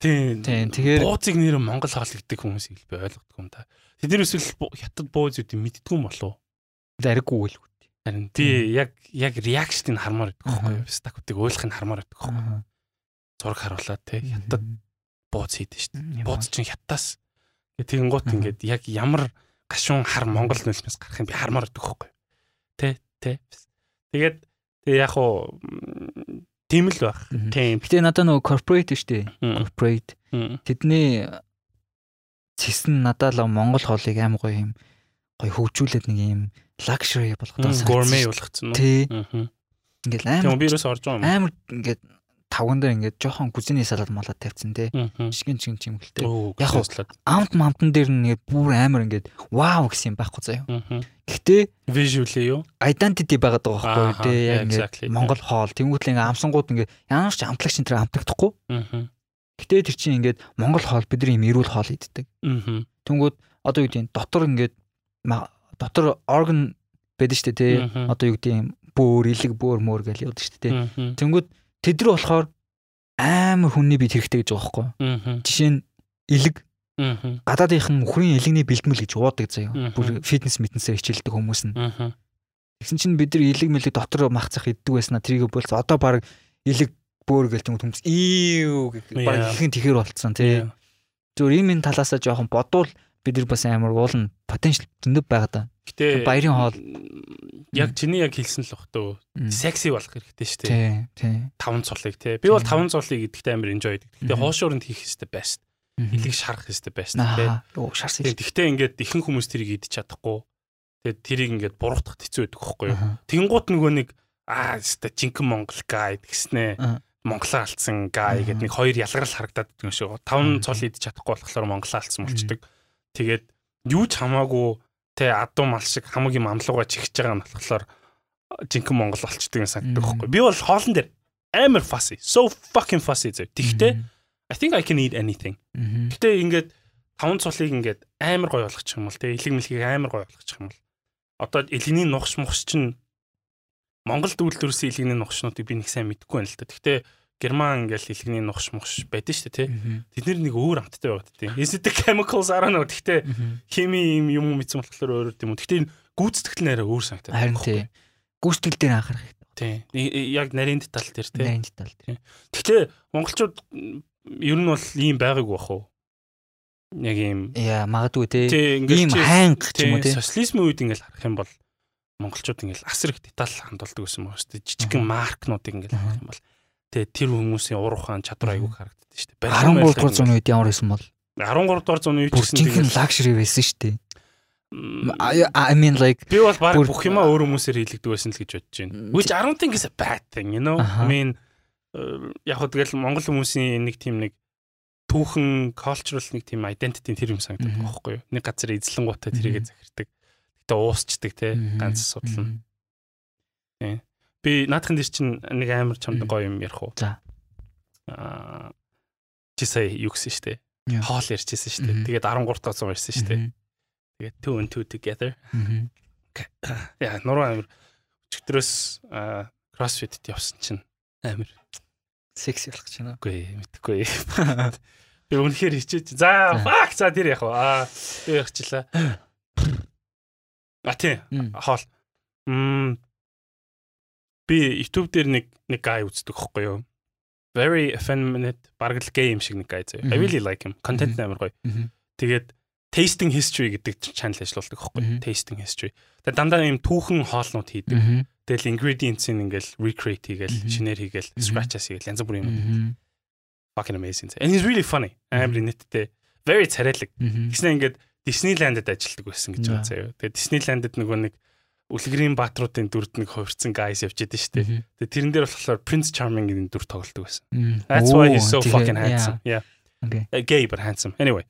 тий. тэгэхээр буузыг нэр Монгол хоол гэдэг хүмүүс ил би ойлгохгүй юм та тэднээс л хятад бууз үүдийг мэддгүй юм болов зариггүй л Харин тий яг яг реакшныг хармаар байдаг байхгүй юу? Стакуудыг ойлгохыг хармаар байдаг байхгүй юу? Зураг харуулаад тий хятад бууз хийдэж шүү дээ. Бууз чинь хятадас тэгэн гут ингээд яг ямар гашуун хар Монгол нөлмөөс гарах юм би хармаар байдаг юу? Тэ тэ. Тэгээд тэг яг уу тийм л байх. Тийм. Гэтэ надад нөгөө corporate шүү дээ. Corporate. Тэдний цэс нь надад л Монгол хоолыг аим гоё юм гоё хөгжүүлээд нэг юм luxury болгоод gourmet болгоцсон уу. Тий. Ингээл амар. Тийм вирус орж байгаа юм. Амар ингээд тавган дээр ингээд жоохон гүзний салаад малаад тавьсан тий. Жигэн жигэн чимгэлтэй. Яг амт мамтан дээр нэгээд бүр амар ингээд вау гэсэн юм байхгүй заяа. Гэхдээ visually юу? Identity байгаад байгаа байхгүй тий. Яг ингээд Монгол хоол тэнгуүтлээ ингээд амсангууд ингээд ямар ч амтлагч энэ тэр амтагдахгүй. Гэтэ тэр чинь ингээд Монгол хоол бид нар юм эрүүл хоол иддэг. Тэнгүүд одоо юу гэдэг дотор ингээд дотор орган байдаг шүү дээ тий. Одоо юу гэдэг бөөр, илэг бөөр мөр гэж явдаг шүү дээ тий. Тэнгүүд тэд нар болохоор амар хүнний бие хэрэгтэй гэж байгаа байхгүй. Жишээ нь илэг гадаадынхан мөхрийн илэгний бэлтгэл гэж уудаг заяа. Бүр фитнес митнесээр хичээлдэг хүмүүс нь. Тэгсэн чинь бид нар илэг мэлэг дотор махцах иддэг байснаа тэрийг болц одоо баг илэг бөөр гэлт хүмүүс ийв баг ихэн тэгэхэр болцсон тий. Зүгээр ийм энэ талаасаа жоохон бодвол бид нар бас амар уулна потенциал зөндөө байгаа да. Гэтэ баярын хоол яг чиний яг хэлсэн л бах төө. Секси болох хэрэгтэй шүү дээ. Тий, тий. Таван цулыг тий. Би бол таван цулыг гэдэгтээ амар enjoy хийдэг. Гэтэ хоошоорнд хийх хэрэгтэй байс. Илэг шарах хэрэгтэй байс тий. Оо шарсан. Гэтэ ингээд ихэнх хүмүүс тэрийг идэж чадахгүй. Тэгээд тэрийг ингээд буруутгах хэцүү байдаг байхгүй юу? Тэнгуут нөгөө нэг аа өстой жинхэнэ монгол гайд гэснээ. Монголоо алдсан гай гэдэг нэг хоёр ялгарл харагдаад байдаг юм шиг. Таван цул идэж чадахгүй болохоор монголоо алдсан болчдөг. Тэгээд юу ч хамаагүй тэ адуу мал шиг хамаг юм амлууга чихэж байгаа нь болохоор жинхэнэ Монгол болчдөг юм санагддаг байхгүй. Би бол хоолн дээр амар fussy. So fucking fussy зөө. Тэгтээ I think I can eat anything. Гэтэ ингээд таван цулыг ингээд амар гоё болгочих юм бол тэ илэг мэлхийг амар гоё болгочих юм бол одоо элэгний нухш мухш чинь Монгол дүүлдэрсэн элэгний нухшнуудыг би нэг сайн мэдэхгүй байна л та. Гэтэ герман ингээл хэлхний нухш мухш байдаг шүү дээ тий. Тэд нэг өөр амттай байгаад тий. Acidic chemicals араа нөө гэхдээ хими юм юм мэдсэн болохоор өөр юм. Гэхдээ гүйцэтгэл нэрээ өөр санагдаад. Харин тий. Гүйцэтгэл дээр анхаарах хэрэгтэй. Тий. Яг нарийн деталь дээр тий. Нарийн деталь тий. Гэхдээ монголчууд ер нь бол ийм байгаагүй бах уу? Яг ийм яа магадгүй тий. Ийм хайнг ч юм уу тий. Социализмын үед ингээл харах юм бол монголчууд ингээл асар их деталь хандуулдаг байсан байна шүү дээ. Жижигхэн маркнуудыг ингээл харах юм бол Тэгээ тэр хүмүүсийн уруухан чадвар аягүй харагддаг шүү дээ. 13 дугаар зууны үед ямар байсан бол 13 дугаар зууны үед гэсэн тийм лакшри байсан шүү дээ. I mean like би бол баг бүх юмаа өөр хүмүүсээр хийлэгдэг байсан л гэж бодож байна. Which I don't think is a bad thing, you know? I mean яг хөө тэгэл монгол хүмүүсийн нэг тийм нэг түүхэн cultural нэг тийм identity тэр юм санагддаг байхгүй юу? Нэг газар эзлэн гутаа тэрийгэ захирдаг. Гэтэ уусчдаг те ганц судлаа. Тий. Би наадхын дээр чинь нэг амар чамд гоё юм ярих уу? За. Аа чи сая юу гэсэн штэ? Хоол ярьжсэн штэ. Тэгээд 13 дахь зам ярьсан штэ. Тэгээд two and two together. Яа, нуруу амар өчтөрөөс CrossFit-д явсан чинь амар секси болох ч байна. Үгүй мэдхгүй. Би үнэхээр хичээж. За, fuck за тэр яг аа би явчихлаа. А тий. Хоол. Мм би YouTube дээр нэг нэг guy үздэг хөхгүй юу. Very effeminate бараг л gay юм шиг нэг guy заяа. I really like him. Content амар гоё. Тэгээд tasting history гэдэг channel ажиллаулдаг хөхгүй. Tasting history. Тэгээд дандаа юм түүхэн хоолнууд хийдэг. Тэгэл ingredients-ийг ингээл recreate хийгээл, шинээр хийгээл, scratch-аас хийгээл янз бүрийн юм. Fucking amazing. And he's really funny. Амар нэттэй. Very царайлаг. Гэснээр ингээд Disneyland-д ажилладаг байсан гэж байна заяа. Тэгээд Disneyland-д нөгөө нэг Үлгэрийн баатруудын дүрд нэг хувирсан guys явж идэв шүү дээ. Тэгээ тэрэн дээр болохоор Prince Charming-ийн дүр тоглолдог байсан. That's why he's so fucking handsome. Yeah. Okay. Uh, gay but handsome. Anyway.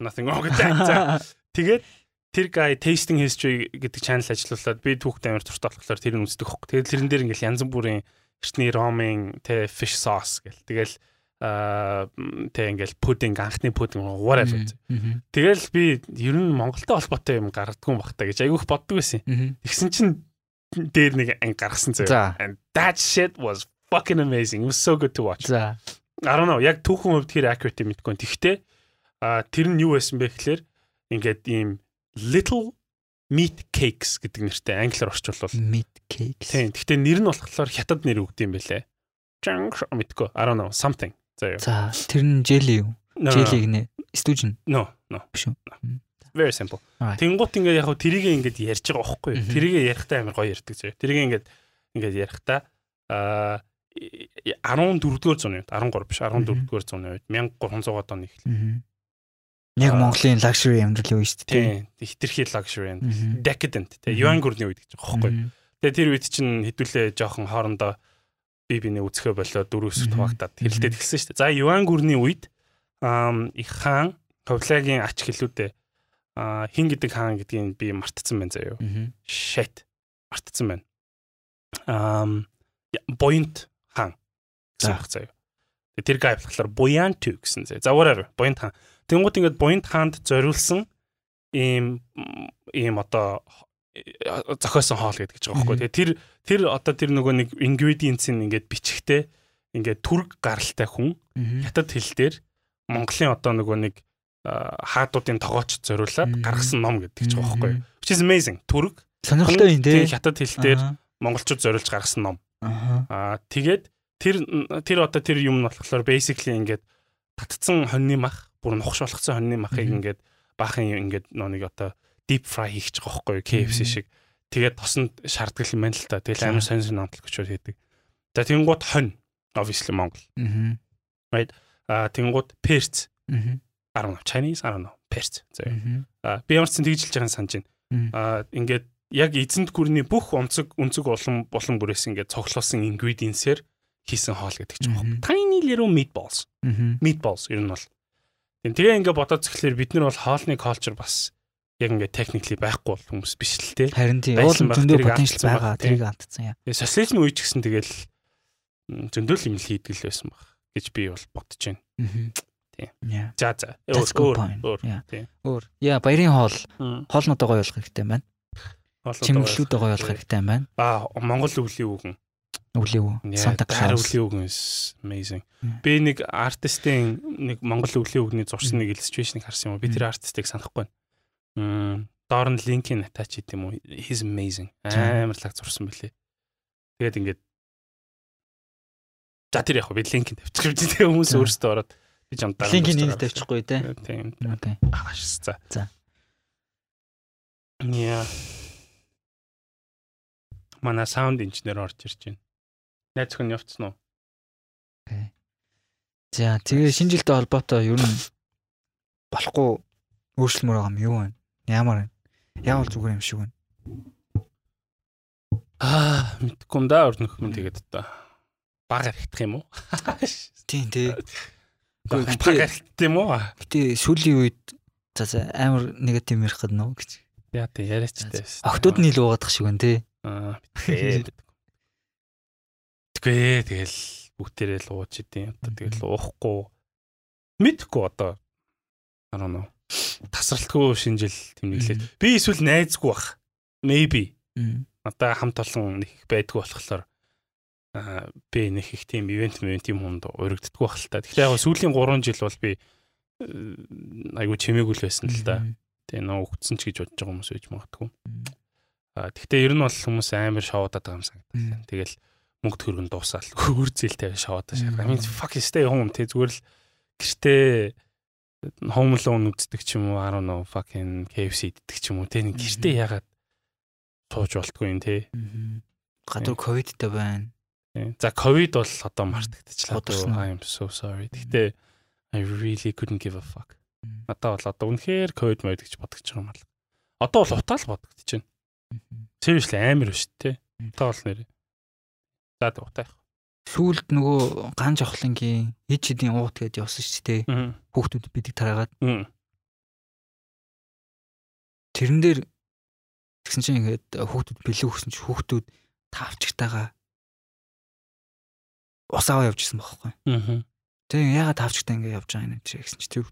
Nothing wrong with that. Тэгээд тэр guy tasting history гэдэг channel ажиллуулад би түүхтэй амар туртай болохоор тэрийг үздэг хөөх. Тэгээд тэрэн дээр ингээл янз бүрийн эртний ромын тэ fish sauce гэл. Тэгэл аа тэ ингээл пудинг анхны пудинг whatever. Тэгэл би ер нь Монголтой холбоотой юм гаргадгүй юм бахта гэж айгүйх боддог байсан. Тэгсэн чинь дээр нэг анги гаргасан зөө. And that shit was fucking amazing. It was so good to watch. За. I don't know. Яг түүхэн хувьд тэр accurate мэдгүй. Тэгвэл а тэр нь юу байсан бэ гэхээр ингээд ийм little meat cakes гэдэг нэртэй англиар орчуулвал meat cakes. Тийм. Гэхдээ нэр нь болохоор хятад нэр өгд юм бэлээ. Junk мэдгүй. I don't know. Something. За. За, тэр нь jelly юу? Jelly гинэ. Стүүжин. No, no. Биш үү? Very simple. Тэнгуут ингээд яг тэрийг ингээд ярьж байгаа байхгүй юу? Тэрийг ярихдаа амар гоё ярьдаг зөө. Тэрийг ингээд ингээд ярихдаа аа 14 дугаар зууны үед 13 биш 14 дугаар зууны үед 1300-аад оны эхлэл. Яг Монголын luxury амьдрал үе шүү дээ. Тийм. Хитрхи luxury and decadent. Тэгээ юан гүрний үед гэж байгаа байхгүй. Тэгээ тэр үед чинь хэдүүлээ жоохон хоорондоо би биний үцхэ болоо дөрөвс хуваагдаад хэрэлдээд эхэлсэн шүү дээ. За юан гүрний үед их хаан Ховлагийн ач хэлүүдээ хин гэдэг хаан гэдгийг би мартцсан байна заяа. Shit. Мартцсан байна. Um Point хаан гэсэн баг заяа. Тэр гай болохоор Буянту гэсэн заяа. За whatever. Буянт хаан. Тэнгууд ингээд Буянт хаанд зориулсан ийм ийм одоо зохиосон хоол гэдэг ч байгаа байхгүй. Тэгээ тэр тэр одоо тэр нөгөө нэг ingredients-ийн ингээд бичгтээ ингээд түрг гаралтай хүн хятад хэл дээр Монголын одоо нөгөө нэг хаадуудын тогооч зориулаад гаргасан ном гэдэг ч байгаа байхгүй. Which is amazing. Түрг сонирхолтой юм тий. Хятад хэл дээр монголчууд зориулж гаргасан ном. Аа тэгээд тэр тэр одоо тэр юм нь болохоор basically ингээд татцсан хоньны мах бүр нухш болгоцсон хоньны махыг ингээд баахан ингээд нэг одоо deep fry хийх гэж байгаа байхгүй KFC шиг. Тэгээд тосонд шаарддаг юм байна л та. Тэгэл амар сонь сонь онцлог гэж хийдэг. За тэнгууд хонь obviously Монгол. Right. А тэнгууд перц. Don't know Chinese I don't know перц. За. А би ямар ч тэгжилж байгаа санаж байна. А ингээд яг эзэнт гүрний бүх онцөг өнцөг улам болон бүрээс ингээд цоглуулсан ingredients-ээр хийсэн хоол гэдэг ч юм. Tiny little meatballs. Meatballs ер нь бол Тэгээ ингээ бодоод зөвхлээр бид нар бол хоолны culture бас яг ингээ technically байхгүй бол хүмүүс биш л те. Харин тийм уул зөндөө potential байгаа тэрийг алдсан яа. Социализм үеч гэсэн тэгэл зөндөө л юм л хийдэг л байсан баг гэж би бол бодож байна. Тийм. За за. Өөр өөр. Өөр. Яа баярын хоол хоолнуудаа гоё болох хэрэгтэй байна. Чимэглэлүүдээ гоё болох хэрэгтэй байна. Аа Монгол өвлийн үгэн. Өвлийн үг. Санта Клаус. Өвлийн үг amazing. Би нэг артистын нэг Монгол өвлийн үгний зурсан нэг illustration-ыг харсан юм? Би тэр артистыг санахгүй байна. Доор нь линкийг attach хийх юм уу? He's amazing. Амар лаг зурсан бэлээ. Тэгээд ингээд За тэр яг би линкийг тавьчих юм тэгээ хүмүүс өөрсдөө ороод би ч амдаа. Линкийг нэг тавьчихгүй те. Тийм. Ааш за. За. Яа. Манай саунд инженер орж ирж байна. Найз зөвхөн явцсан уу? Окей. За тэгээ шинэ жилтэй холбоотой ер нь болохгүй өөрчлөмөр байгаа юм юу вэ? Ямар вэ? Яавал зүгээр юм шиг байна. Аа, мэдгүй юм да өрнөх юм тэгээд одоо баг архитах юм уу? Тийм тий. Баг архитах юм уу? Гэтэ сүүлийн үед за за амар негатив ярих гэдэг нөө гэж. Яа тий яриач тий. Октод нь л уугаадах шиг байна тий. Аа, тэгээд Тэгвээ тэгэл бүгдээрээ л ууж идэв. Одоо тэгэл уухгүй мэдхгүй одоо I don't know. Тасралтгүй шинжил тэмдэглээд. Би эсвэл найзгүй бах. Maybe. Одоо хамт олон нэг байдгүй болохоор би нэг их тийм ивент ивент юм хүнд урагддаггүй бах л та. Тэгэхээр яг сүүлийн 3 жил бол би айгу чимээгүй л байсан л да. Тэгээ нөө өгцөн ч гэж бодож байгаа хүмүүс байж магадгүй. Аа тэгтээ ер нь бол хүмүүс амар шоудаад байгаа юм санагдав. Тэгэл мөнгө төгрөг нь дуусаал үр зээлтэй шаваад шаа. I mean fuck home тэ зүгээр л гэртээ home alone үздэг ч юм уу I don't know fucking KFC иддэг ч юм уу тэ нэг гэртээ ягаад сууж болтгүй юм тэ. Гадуур ковидтэй байна. За ковид бол одоо мартагдчихлаа. I am so sorry. Гэтэ I really couldn't give a fuck. Одоо бол одоо үнэхээр ковид мод гэж бодож байгаа юм аа. Одоо бол утаал бодогдож байна. Seriously амар биш тэ. Одоо бол нэрээ За дугтай. Сүүлд нөгөө ган жохлонгийн ээж хэдийн уут гэж явсан шүү дээ. Хүүхдүүд бидэг тараагаад. Тэрэн дээр тэгсэн чинь ингээд хүүхдүүд бэлэн өгсөн чинь хүүхдүүд тавчгтайгаа усаа явж исэн байхгүй. Тэгээ ягаад тавчтай ингэ явж байгаа юм чи гэсэн чи тэр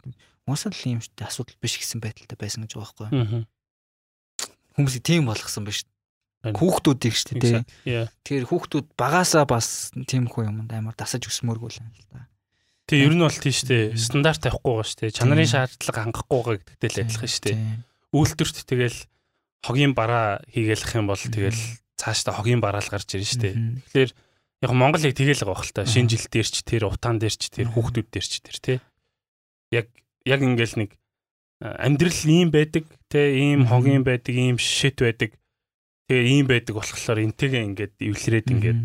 уусаа л юм шүү дээ асуудал биш гэсэн байдалтай байсан гэж байгаа байхгүй. Хүмүүсийг тийм болгосон биш. Хүүхдүүдийг шүү дээ. Тэгэхээр хүүхдүүд багасаа бас тийм хүү юмд амар дасаж өсмөргүй л юм л да. Тэг ер нь бол тийм шүү дээ. Стандарт тавихгүй байгаа шүү дээ. Чанарын шаардлага хангахгүй байгаа гэдэгтэй л адилхан шүү дээ. Үйлдвэрт тэгэл хогийн бараа хийгээлэх юм бол тэгэл цаашдаа хогийн бараал гарч ирнэ шүү дээ. Тэгэхээр яг Монголыг тэгэл байгаа хэл та. Шинэ жил дээр ч тэр утаан дээр ч тэр хүүхдүүд дээр ч тэр тий. Яг яг ингээл нэг амьдрал ийм байдаг те ийм хогийн байдаг ийм шишэт байдаг тэгээ ийм байдаг болохоор энтэйгээ ингээд эвлэрээд ингээд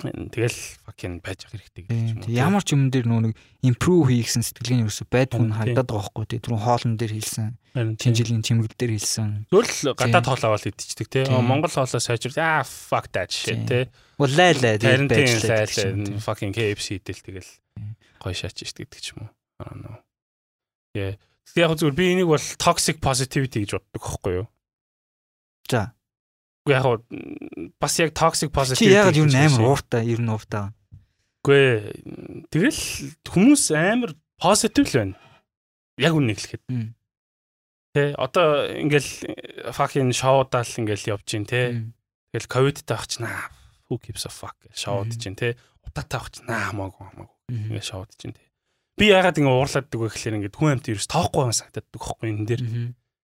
тэгэл fucking байж ах хэрэгтэй гэж юм. Ямар ч юм дээр нөө нэг improve хийхсэн сэтгэлгээний ерөөсө байдгүй нь харагдаад байгаа хгүй тий. Түрүүн хоолн дээр хийлсэн. Чин жилийн чимгэл дээр хийлсэн. Зөвл гадаад хоолоо аваад идчихдэг тий. Монгол хоолоо сайжрал аа fuck that shit тий. Улай лай тэгээд байж fucking KFC идэл тэгэл гоё шаач штт гэдэг ч юм уу. Аа нөө. Яа. Яг зүгээр би энийг бол toxic positivity гэж боддог байхгүй юу? За яг бас яг toxic positive чи яг юу амар ууртай ер нь ууртай. Үгүй тэгэл хүмүүс амар positive л байна. Яг үнийг хэлэхэд. Тэ одоо ингээл fucking шоудаал ингээл явж гин тэ. Тэгэл ковидтай байх чинь who gives a fuck шоуд чинь тэ. Утаатай байх чинь хамаагүй хамаагүй. Ингээл шоуд чинь тэ. Би ягаад ингэ уурлаад дг вэ гэхээр ингээд хүн амт ерөөс тоохгүй юм санагдаад дгөхгүй энэ дээр.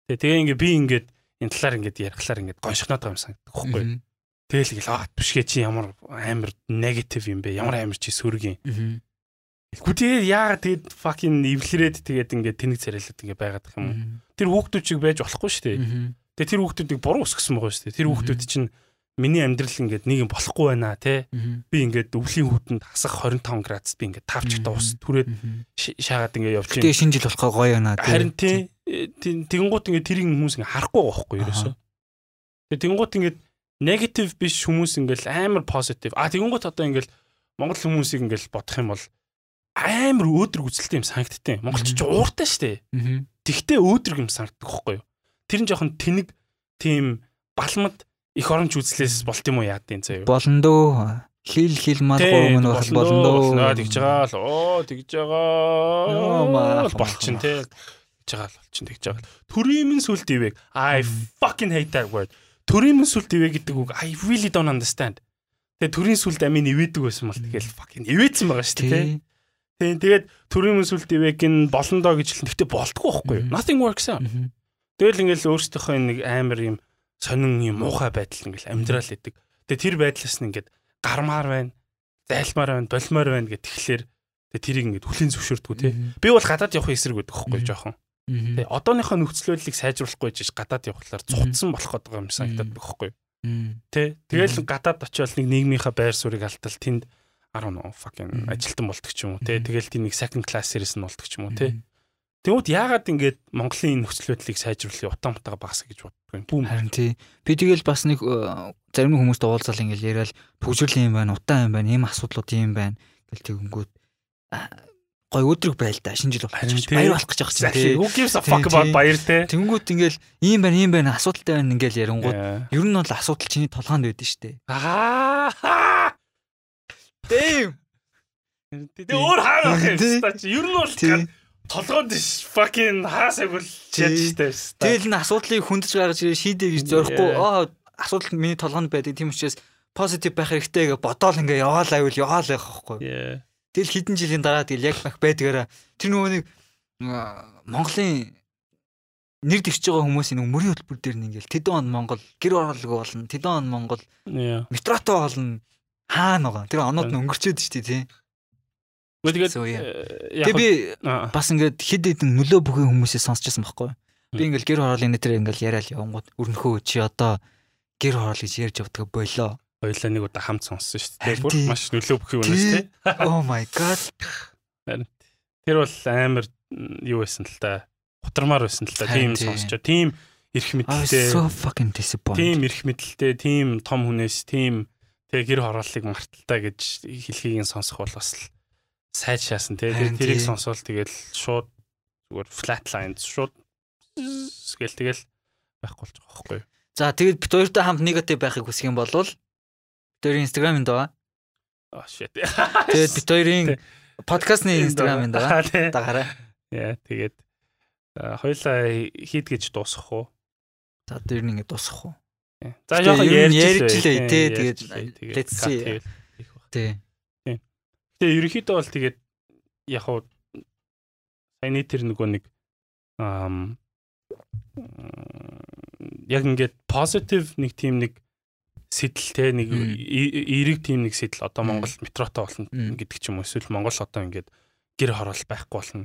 Тэгээ тэгээ ингээ би ингээд энэ талаар ингээд ярихлаар ингээд гоншгоноод байгаа юм санагдах байхгүй. Тэгэл ингээл аа бишгээ чи ямар амар негатив юм бэ? Ямар амар чи сүргийн. Гүтээ яагаад тэгэд fucking эвлэрээд тэгээд ингээд тэнэг царайлаад ингээд байгаад юм. Тэр хүүхдүүд чиг байж болохгүй шүү дээ. Тэгээд тэр хүүхдүүдийг буруу өсгсөн байгаа шүү дээ. Тэр хүүхдүүд чинь миний амьдрал ингээд нэг юм болохгүй байна те. Би ингээд өвлийн хүтэнд хасах 25 градус би ингээд тавчтай ус түрээд шаагаад ингээд явж байна. Тэгээ шинэ жил болохоо гоё байна те. Харин тий тэгэнгუут ингээд тэрийг хүмүүс ингээд харахгүй байгаа байхгүй ерөөсөө. Тэгээ тэгэнгуут ингээд негатив биш хүмүүс ингээд амар позитив. А тэгэнгуут одоо ингээд монгол хүмүүсийг ингээд бодох юм бол амар өөдрөг үзэлтэй юм санагдтыг. Монголч ууртай штэ. Тэгтээ өөдрөг юм санагддаг байхгүй юу? Тэр нь жоохон тэнэг тийм балмад их оронч үзлээс болт юм уу яад юм заяа. Болно дөө. Хил хил мал гурван нь бол болно дөө. Тэгж байгаа л оо тэгж байгаа. Болчин те. Байгаа л болчин тэгж байгаа. Төрийн сүлд ивэг. I fucking hate that word. Төрийн сүлд ивэг гэдэг үг I really don't understand. Тэгээ төрийн сүлд амийн ивэдэг байсан бол тэгэл fucking ивэцсэн байгаа шүү дээ. Тийм тэгээд төрийн сүлд ивэг нь болно доо гэж хэлэн. Гэтэ болтгүй байхгүй юу? Nothing works out. Тэгэл ингээл өөрсдийнхөө нэг амар юм сонин юм муухай байдал ингээл амьдрал идэг. Тэгээ тэр байдлаас нь ингээд гармаар байна, зайлмаар байна, болмоор байна гэх тэгэхээр тэгээ тэрийг ингээд хүлийн зөвшөөрдгүү тий. Би бол гадаад явах эсрэг байдаг хөхгүй жоохон. Тэгээ одооныхоо нөхцөл байдлыг сайжруулахгүй жиж гадаад явхлаар цуцсан болох гэдэг юм санагдаад байдаг хөхгүй. Тэ тэгэл гадаад очиод нэг нийгмийнхаа байр суурийг алдтал тэнд 10 fucking ажилтан болдог ч юм уу тий. Тэгэл тийм нэг second class series нь болдог ч юм уу тий. Тэгмүүд яагаад ингэж Монголын нөхцөл байдлыг сайжруулахын утаа мутаа багасаа гэж боддог юм. Бүүм. Харин тий. Би тэгэл бас нэг э, зарим хүмүүст уулзал ингэж яриад төгжрөл юм байна, утаа юм байна, ийм асуудлууд юм байна гэл тэгэнгүүт гой өдрөг байл та шинэ жил болох баяр болох гэж байгаа чинь. Who gives a fuck about баяр те. Тэнгүүт ингээл ийм байна, ийм байна, асуудалтай байна ингээл ярингууд ер нь бол асуудал чиний толгоонд байдэн штэ. Аа. Дэм. Тэгээ өөр хаа байх юм. Ер нь бол толгойд fucking хаасаг бол чадчихтай байсан. Тэгэл энэ асуудлыг хөндөж гаргаж ирээ шийдэ гэж зорихгүй аа асуудал миний толгойд байдаг тийм учраас позитив байх хэрэгтэй гэж бодоол ингээ яваал айвал яваал байх байхгүй. Тэгэл хэдэн жилийн дараа тэгэл яг байх байдгаараа тэр нөгөө нэг Монголын нэр дэвшиж байгаа хүмүүсийн нэг мөрийн хөтөлбөр дээр нь ингээл тэдэн он Монгол гэр оролцоо болно тэдэн он Монгол метрото болно хаана байгаа тэр оноод нь өнгөрчөөд шүү дээ тий. Тэгээд яг би бас ингээд хэд хэдэн нөлөө бүхэн хүмүүсээс сонсчихсан байхгүй. Би ингээл гэр хороолын нэтэр ингээл яриад явангууд өрнөхөө чи одоо гэр хороол гэж ярьж явдаг болоо. Хоёлаа нэг удаа хамт сонссон шүү дээ. Бүр маш нөлөө бүхий үнэс тээ. Oh my god. Тэр бол амар юу байсан л та. Хутрамаар байсан л та. Тийм сонсчоо. Тийм эрх мэдэлтэй. So fucking disappointed. Тийм эрх мэдэлтэй, тийм том хүнээс, тийм тэг гэр хорооллыг марталтай гэж хэлхийг сонсох бол бас л сайд шаасан тий. Тэр тэрийг сонсвол тэгэл шууд зүгээр flat lines шууд гэл тэгэл байхгүй болж байгаа байхгүй юу. За тэгээд бид хоёртой хамт негатив байхыг хүсэх юм бол тэр инстаграмын доо. Oh shit. Тэгээд бит хоёрын подкастны энэ даа. Дагаараа. Яа тэгээд хоёлаа хийд гэж дуусгах уу? За тэр нэг ингэ дуусгах уу? За жоохон ярьж лээ тий тэгээд let's see. Тий. Тэгээ ерөнхийдөө бол тэгээд яг уу саяны тэр нөгөө нэг ам яг ингээд positive нэг тийм нэг сэтэл те нэг эерэг тийм нэг сэтэл одоо Монгол метротой болно гэдэг ч юм уу эсвэл Монгол одоо ингээд гэр хороол байхгүй болно.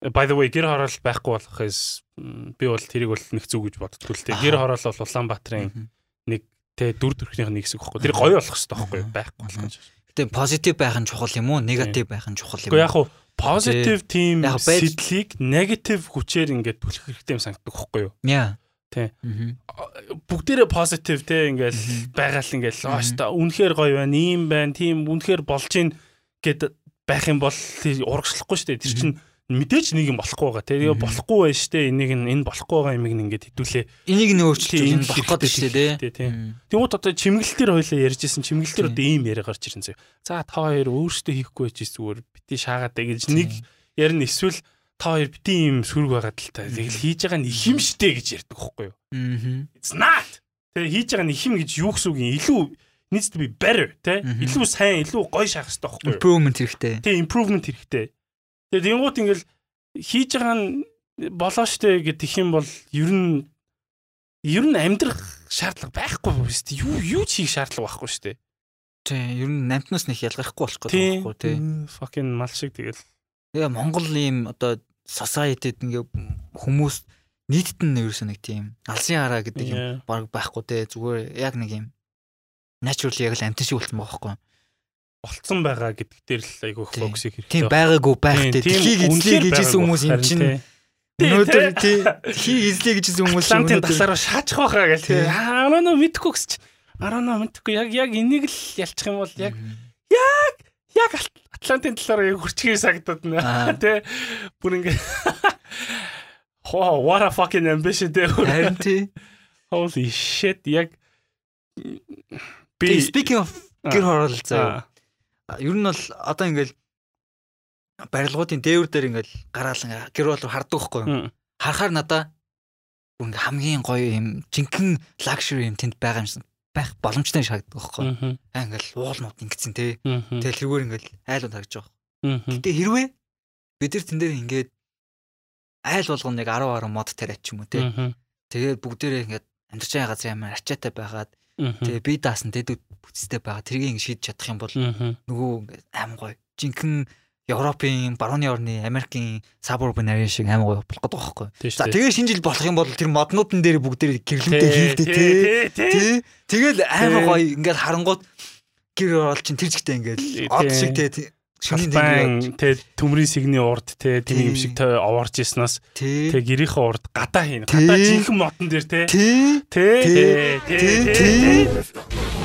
By the way гэр хороол байхгүй болох is би бол тэрийг бол нэг зүг гэж боддгоо л те гэр хороол бол Улаанбаатарын нэг те дүр төрхнийх нэг хэсэг байхгүй. Тэр гоё болох хэрэгтэй байхгүй байхгүй болох гэж. Гэтэ позитив байх нь чухал юм уу? Негатив байх нь чухал юм уу? Гэхдээ яг хуу позитив тийм сэтлийг негатив хүчээр ингээд түлхэх хэрэгтэй юм санагддаг байхгүй юу? Яа. Тий. Бүгдээрээ позитив те ингээл байгаал ингээл ооста үнэхээр гоё байна, ийм байна, тийм үнэхээр болж ийн гэд байх юм бол урагшлахгүй шүү дээ. Тэр чинь мэдээж нэг юм болохгүй байгаа. Тэгээ болохгүй байж штэ энийг энэ болохгүй байгаа юмыг ингээд хэдүүлээ. Энийг нь өөрчлөж энэ болох гэдэг штэ тий. Тэгмүүд одоо чимгэлтэр хоёлаа ярьжсэн чимгэлтэр одоо ийм яриа гарч ирэн зөө. За та хоёр өөрсдөө хийхгүй байж зүгээр бити шаагаад гэж нэг ярина эсвэл та хоёр бити юм сүрг байгаад л та. Тэгэл хийж байгаа нь их юм штэ гэж ярьдаг байхгүй юу? Аа. It's not. Тэгээ хийж байгаа нь их юм гэж юу гэсэн үг юм? Илүү needs to be better те илүү сайн илүү гоё шахах хэрэгтэй байхгүй юу? Improvement хэрэгтэй. Тий, improvement хэрэгтэй. Тэгээ тэнгуут ингээл хийж байгаа нь болоо штэ гэх юм бол ер нь ер нь амьдрах шаардлага байхгүй шүү дээ. Юу юу ч хийх шаардлага байхгүй дээ. Тий, ер нь намтнаас нэг ялгархгүй болох гэдэг байхгүй тий. Fucking мал шиг тэгэл. Тэгээ Монгол ийм одоо society-д ингээ хүмүүс нийтэд нь ерөөсөө нэг тийм алсын хараа гэдэг юм баг байхгүй те. Зүгээр яг нэг юм naturally яг л амтэн шиг болсон байгаа байхгүй. Болцсон байгаа гэдэг дээр л айгүй фокусыг хэрэгтэй. Тийм байгаагүй байх те. Тхийг эзлэе гэж хэлсэн хүмүүс юм чинь өнөөдөр тий. тхийг эзлэе гэж хэлсэн хүмүүс өнөөдөр талаараа шаачих байхаа гэл тий. Араа нөө мэдхгүй гэж араа нөө мэдхгүй. Яг яг энийг л ялчих юм бол яг яг яг Атлантын талаараа яг хурцгийн сагдаад нэ. Тий бүр ингэ Wow, what a fucking ambition дээ. Харин тий. Holy shit яг би speaking of гэр хороол заяа. Ер нь бол одоо ингээл барилгуудын дээвэр дээр ингээл гараалан гэр бол хардаг байхгүй харахаар надаа ингээ хамгийн гоё юм жинхэнэ лакшери юм тэнд байгаа юмсан байх боломжтой шаарддаг байхгүй аа ингээл уулнууд ингэсэн те. Тэгэл тэргээр ингээл айлууд харагдаж байгаа гэтээ хэрвээ бид нар тэн дээр ингээд айл болгоно нэг 10 10 мод тариач юм уу те. Тэгээд бүгдээрээ ингээд амьдарч байгаа газар ямар ачаатай байгаад Тэгээ би даасан дэд бүтцтэй байгаа. Тэрийг ингэ шийдэж чадах юм бол нөгөө аим гоё. Жинхэнэ Европын барууны орны Америкийн suburban area шиг аим гоё болох гэдэг байхгүй. За тэгээ шинэ жил болох юм бол тэр моднуудын дээр бүгдээр гэрлэмтэй хийлдэ тий. Тэгэл аим гоё ингээд харангууд гэр орол чин тэр зэгтээ ингээд од шиг тий шалбан тэ төмрийн сэгний урд тэ тийм юм шиг овоорч яснаас тэ гэрийнхээ урд гадаа хийн гадаа жинхэнэ мотон дээр тэ тэ тэ тэ